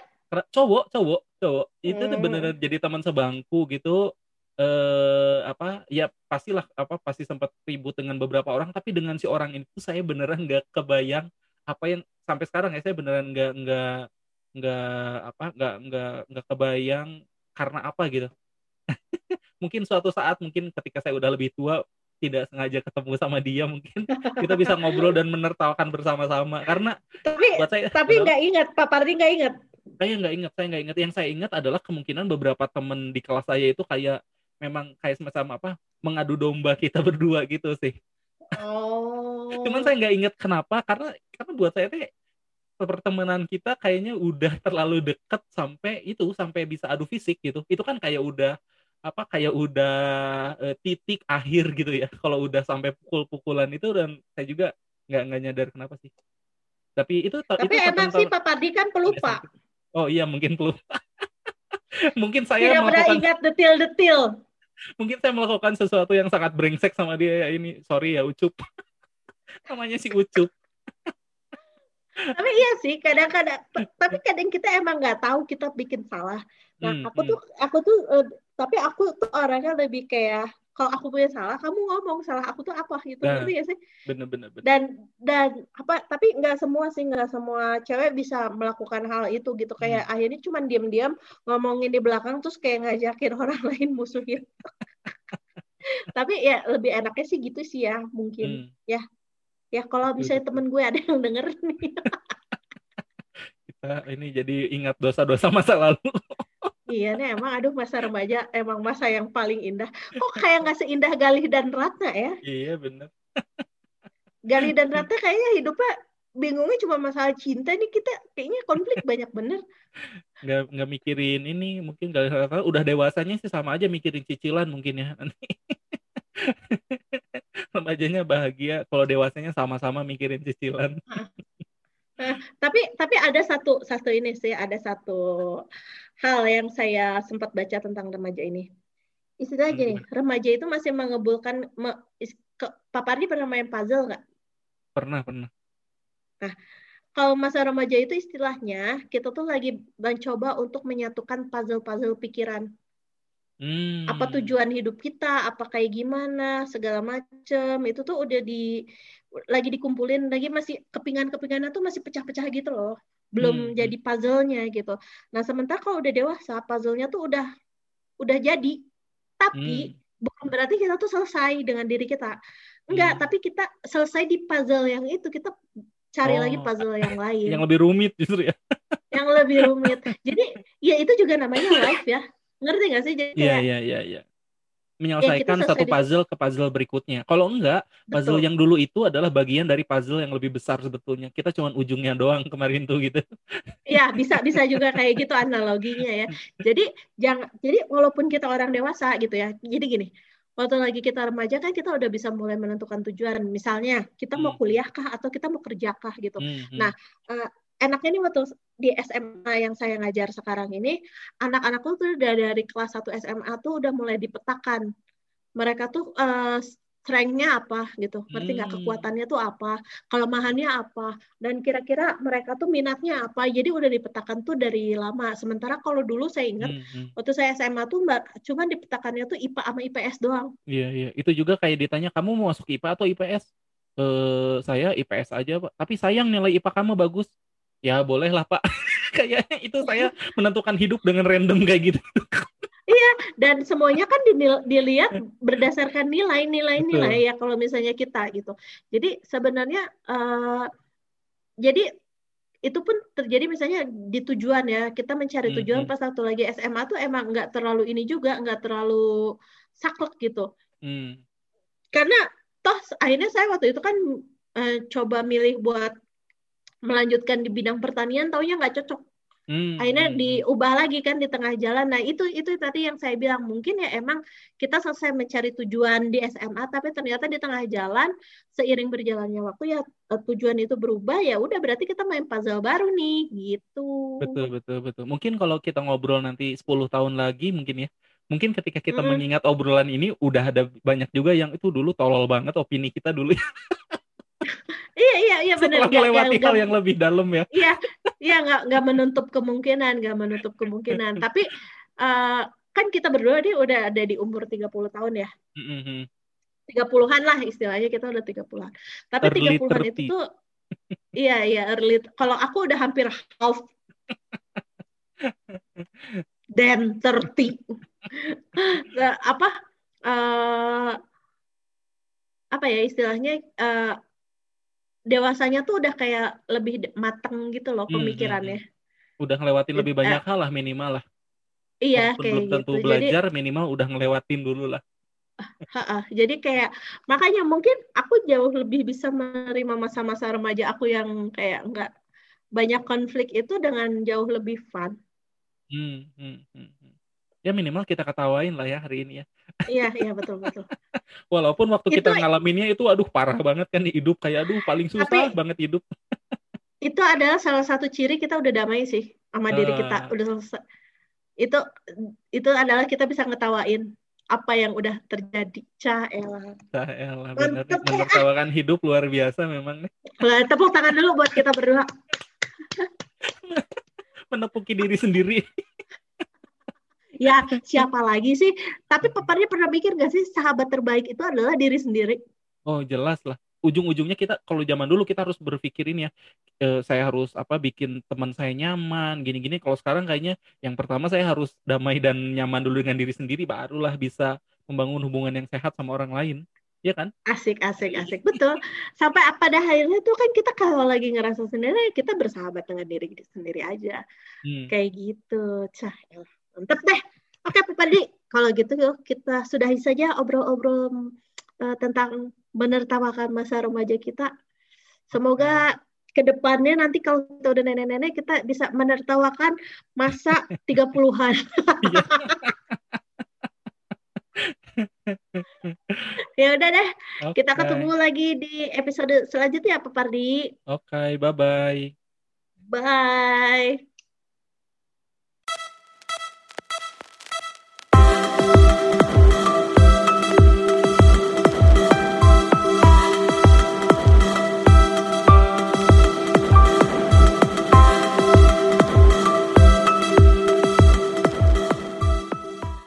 Cowok cowok cowok. Itu hmm. tuh beneran jadi teman sebangku gitu. Eh apa ya pastilah apa pasti sempat ribut dengan beberapa orang. Tapi dengan si orang itu saya beneran nggak kebayang apa yang sampai sekarang ya saya beneran nggak nggak nggak apa nggak nggak nggak kebayang karena apa gitu mungkin suatu saat mungkin ketika saya udah lebih tua tidak sengaja ketemu sama dia mungkin kita bisa ngobrol dan menertawakan bersama-sama. Karena tapi buat saya tapi nggak ingat. Pak Pardi nggak ingat? Saya nggak ingat saya nggak ingat. Yang saya ingat adalah kemungkinan beberapa teman di kelas saya itu kayak memang kayak semacam apa mengadu domba kita berdua gitu sih. Oh. Cuman saya nggak ingat kenapa karena karena buat saya teh pertemanan kita kayaknya udah terlalu deket sampai itu sampai bisa adu fisik gitu. Itu kan kayak udah apa kayak udah uh, titik akhir gitu ya. Kalau udah sampai pukul-pukulan itu dan saya juga nggak nggak nyadar kenapa sih. Tapi itu tapi itu emang sih Pak Pardi kan pelupa. Oh iya mungkin pelupa. Mungkin saya tidak melakukan... pernah ingat detil-detil. Mungkin saya melakukan sesuatu yang sangat brengsek sama dia ya ini. Sorry ya Ucup. Namanya si Ucup. Tapi iya sih kadang-kadang tapi kadang kita emang nggak tahu kita bikin salah. Nah hmm, aku hmm. tuh aku tuh uh, tapi aku tuh orangnya lebih kayak kalau aku punya salah kamu ngomong salah aku tuh apa gitu nah, ya sih bener, bener, bener. dan dan apa tapi nggak semua sih nggak semua cewek bisa melakukan hal itu gitu kayak hmm. akhirnya cuma diam-diam ngomongin di belakang terus kayak ngajakin orang lain musuhin tapi ya lebih enaknya sih gitu sih ya mungkin hmm. ya Ya kalau misalnya temen gue ada yang denger nih. Kita ini jadi ingat dosa-dosa masa lalu. Iya nih emang aduh masa remaja emang masa yang paling indah. Kok kayak nggak seindah Galih dan Ratna ya? Iya bener. Galih dan Ratna kayaknya hidupnya bingungnya cuma masalah cinta nih kita kayaknya konflik banyak bener nggak nggak mikirin ini mungkin Galih Ratna udah dewasanya sih sama aja mikirin cicilan mungkin ya nanti remajanya bahagia kalau dewasanya sama-sama mikirin cicilan Nah, tapi tapi ada satu satu ini sih ada satu hal yang saya sempat baca tentang remaja ini. Istilahnya gini hmm. remaja itu masih mengebulkan me, ke, Pak Pardi pernah main puzzle nggak? Pernah pernah. Nah kalau masa remaja itu istilahnya kita tuh lagi mencoba untuk menyatukan puzzle-puzzle pikiran Hmm. Apa tujuan hidup kita, apa kayak gimana, segala macem itu tuh udah di lagi dikumpulin lagi masih kepingan-kepingannya tuh masih pecah-pecah gitu loh. Belum hmm. jadi puzzle-nya gitu. Nah, sementara kalau udah dewasa, puzzle-nya tuh udah udah jadi. Tapi hmm. bukan berarti kita tuh selesai dengan diri kita. Enggak, hmm. tapi kita selesai di puzzle yang itu, kita cari oh. lagi puzzle yang lain. Yang lebih rumit justru ya. yang lebih rumit. Jadi, ya itu juga namanya life ya ngerti gak sih jadi iya iya iya iya menyelesaikan ya, satu puzzle ke puzzle berikutnya. Kalau enggak, puzzle Betul. yang dulu itu adalah bagian dari puzzle yang lebih besar sebetulnya. Kita cuma ujungnya doang kemarin tuh gitu. Iya, bisa bisa juga kayak gitu analoginya ya. Jadi jangan jadi walaupun kita orang dewasa gitu ya. Jadi gini, waktu lagi kita remaja kan kita udah bisa mulai menentukan tujuan. Misalnya kita mau hmm. kuliah kah atau kita mau kerja kah gitu. Hmm. hmm. Nah, uh, enaknya nih waktu di SMA yang saya ngajar sekarang ini, anak-anak tuh udah dari kelas 1 SMA tuh udah mulai dipetakan. Mereka tuh uh, strength-nya apa gitu, ngerti nggak hmm. kekuatannya tuh apa, kelemahannya apa, dan kira-kira mereka tuh minatnya apa. Jadi udah dipetakan tuh dari lama. Sementara kalau dulu saya ingat hmm, hmm. waktu saya SMA tuh mbak, cuman dipetakannya tuh IPA sama IPS doang. Iya iya, itu juga kayak ditanya kamu mau masuk IPA atau IPS? Eh saya IPS aja pak, tapi sayang nilai IPA kamu bagus ya boleh lah pak. Kayaknya itu saya menentukan hidup dengan random kayak gitu. Iya dan semuanya kan dilihat berdasarkan nilai nilai nilai ya kalau misalnya kita gitu. Jadi sebenarnya uh, jadi itu pun terjadi misalnya di tujuan ya. Kita mencari hmm, tujuan mm -hmm. pas satu lagi SMA tuh emang nggak terlalu ini juga nggak terlalu saklek gitu. Mm. karena toh akhirnya saya waktu itu kan uh, coba milih buat melanjutkan di bidang pertanian taunya nggak cocok Hmm, akhirnya hmm, hmm, diubah lagi kan di tengah jalan. Nah itu itu tadi yang saya bilang mungkin ya emang kita selesai mencari tujuan di SMA, tapi ternyata di tengah jalan seiring berjalannya waktu ya eh, tujuan itu berubah ya udah berarti kita main puzzle baru nih gitu. Betul betul betul. Mungkin kalau kita ngobrol nanti 10 tahun lagi mungkin ya. Mungkin ketika kita hmm. mengingat obrolan ini udah ada banyak juga yang itu dulu tolol banget opini kita dulu. iya iya iya benar. Setelah melewati hal yang lebih dalam ya. Iya iya nggak nggak menutup kemungkinan nggak menutup kemungkinan. Tapi uh, kan kita berdua nih udah ada di umur 30 tahun ya. Mm-hmm. 30-an lah istilahnya kita udah 30-an. Tapi early 30-an 30. itu tuh iya iya early. Kalau aku udah hampir half dan 30. apa uh, apa ya istilahnya uh, dewasanya tuh udah kayak lebih mateng gitu loh hmm, hmm, pemikirannya. Hmm, Udah ngelewatin lebih banyak hal lah minimal lah. Iya Walaupun kayak belum tentu gitu. belajar Jadi, minimal udah ngelewatin dulu lah. Ha-ha. Jadi kayak makanya mungkin aku jauh lebih bisa menerima masa-masa remaja aku yang kayak enggak banyak konflik itu dengan jauh lebih fun. Hmm, hmm, hmm. Ya minimal kita ketawain lah ya hari ini ya. Iya, iya betul betul. Walaupun waktu itu, kita ngalaminnya itu aduh parah banget kan di hidup kayak aduh paling susah tapi, banget hidup. itu adalah salah satu ciri kita udah damai sih sama uh, diri kita, udah selesai. Itu itu adalah kita bisa ngetawain apa yang udah terjadi. Cah elah. Cah elah, benar. Menertawakan hidup luar biasa memang nih. Tepuk tangan dulu buat kita berdua. Menepuki diri sendiri ya siapa lagi sih? Tapi paparnya pernah mikir gak sih sahabat terbaik itu adalah diri sendiri? Oh jelas lah. Ujung-ujungnya kita kalau zaman dulu kita harus berpikirin ya e, saya harus apa bikin teman saya nyaman gini-gini. Kalau sekarang kayaknya yang pertama saya harus damai dan nyaman dulu dengan diri sendiri barulah bisa membangun hubungan yang sehat sama orang lain. Ya kan? Asik asik asik. Betul. Sampai pada akhirnya tuh kan kita kalau lagi ngerasa sendiri kita bersahabat dengan diri sendiri aja. Hmm. kayak gitu. Cah ya Mantap deh. Oke, Pak Pandi. Kalau gitu kita sudahi saja obrol-obrol uh, tentang menertawakan masa remaja kita. Semoga ke depannya nanti kalau kita udah nenek-nenek kita bisa menertawakan masa 30-an. ya udah deh. Okay. Kita ketemu lagi di episode selanjutnya Pak Pardi. Oke, okay, bye-bye. Bye.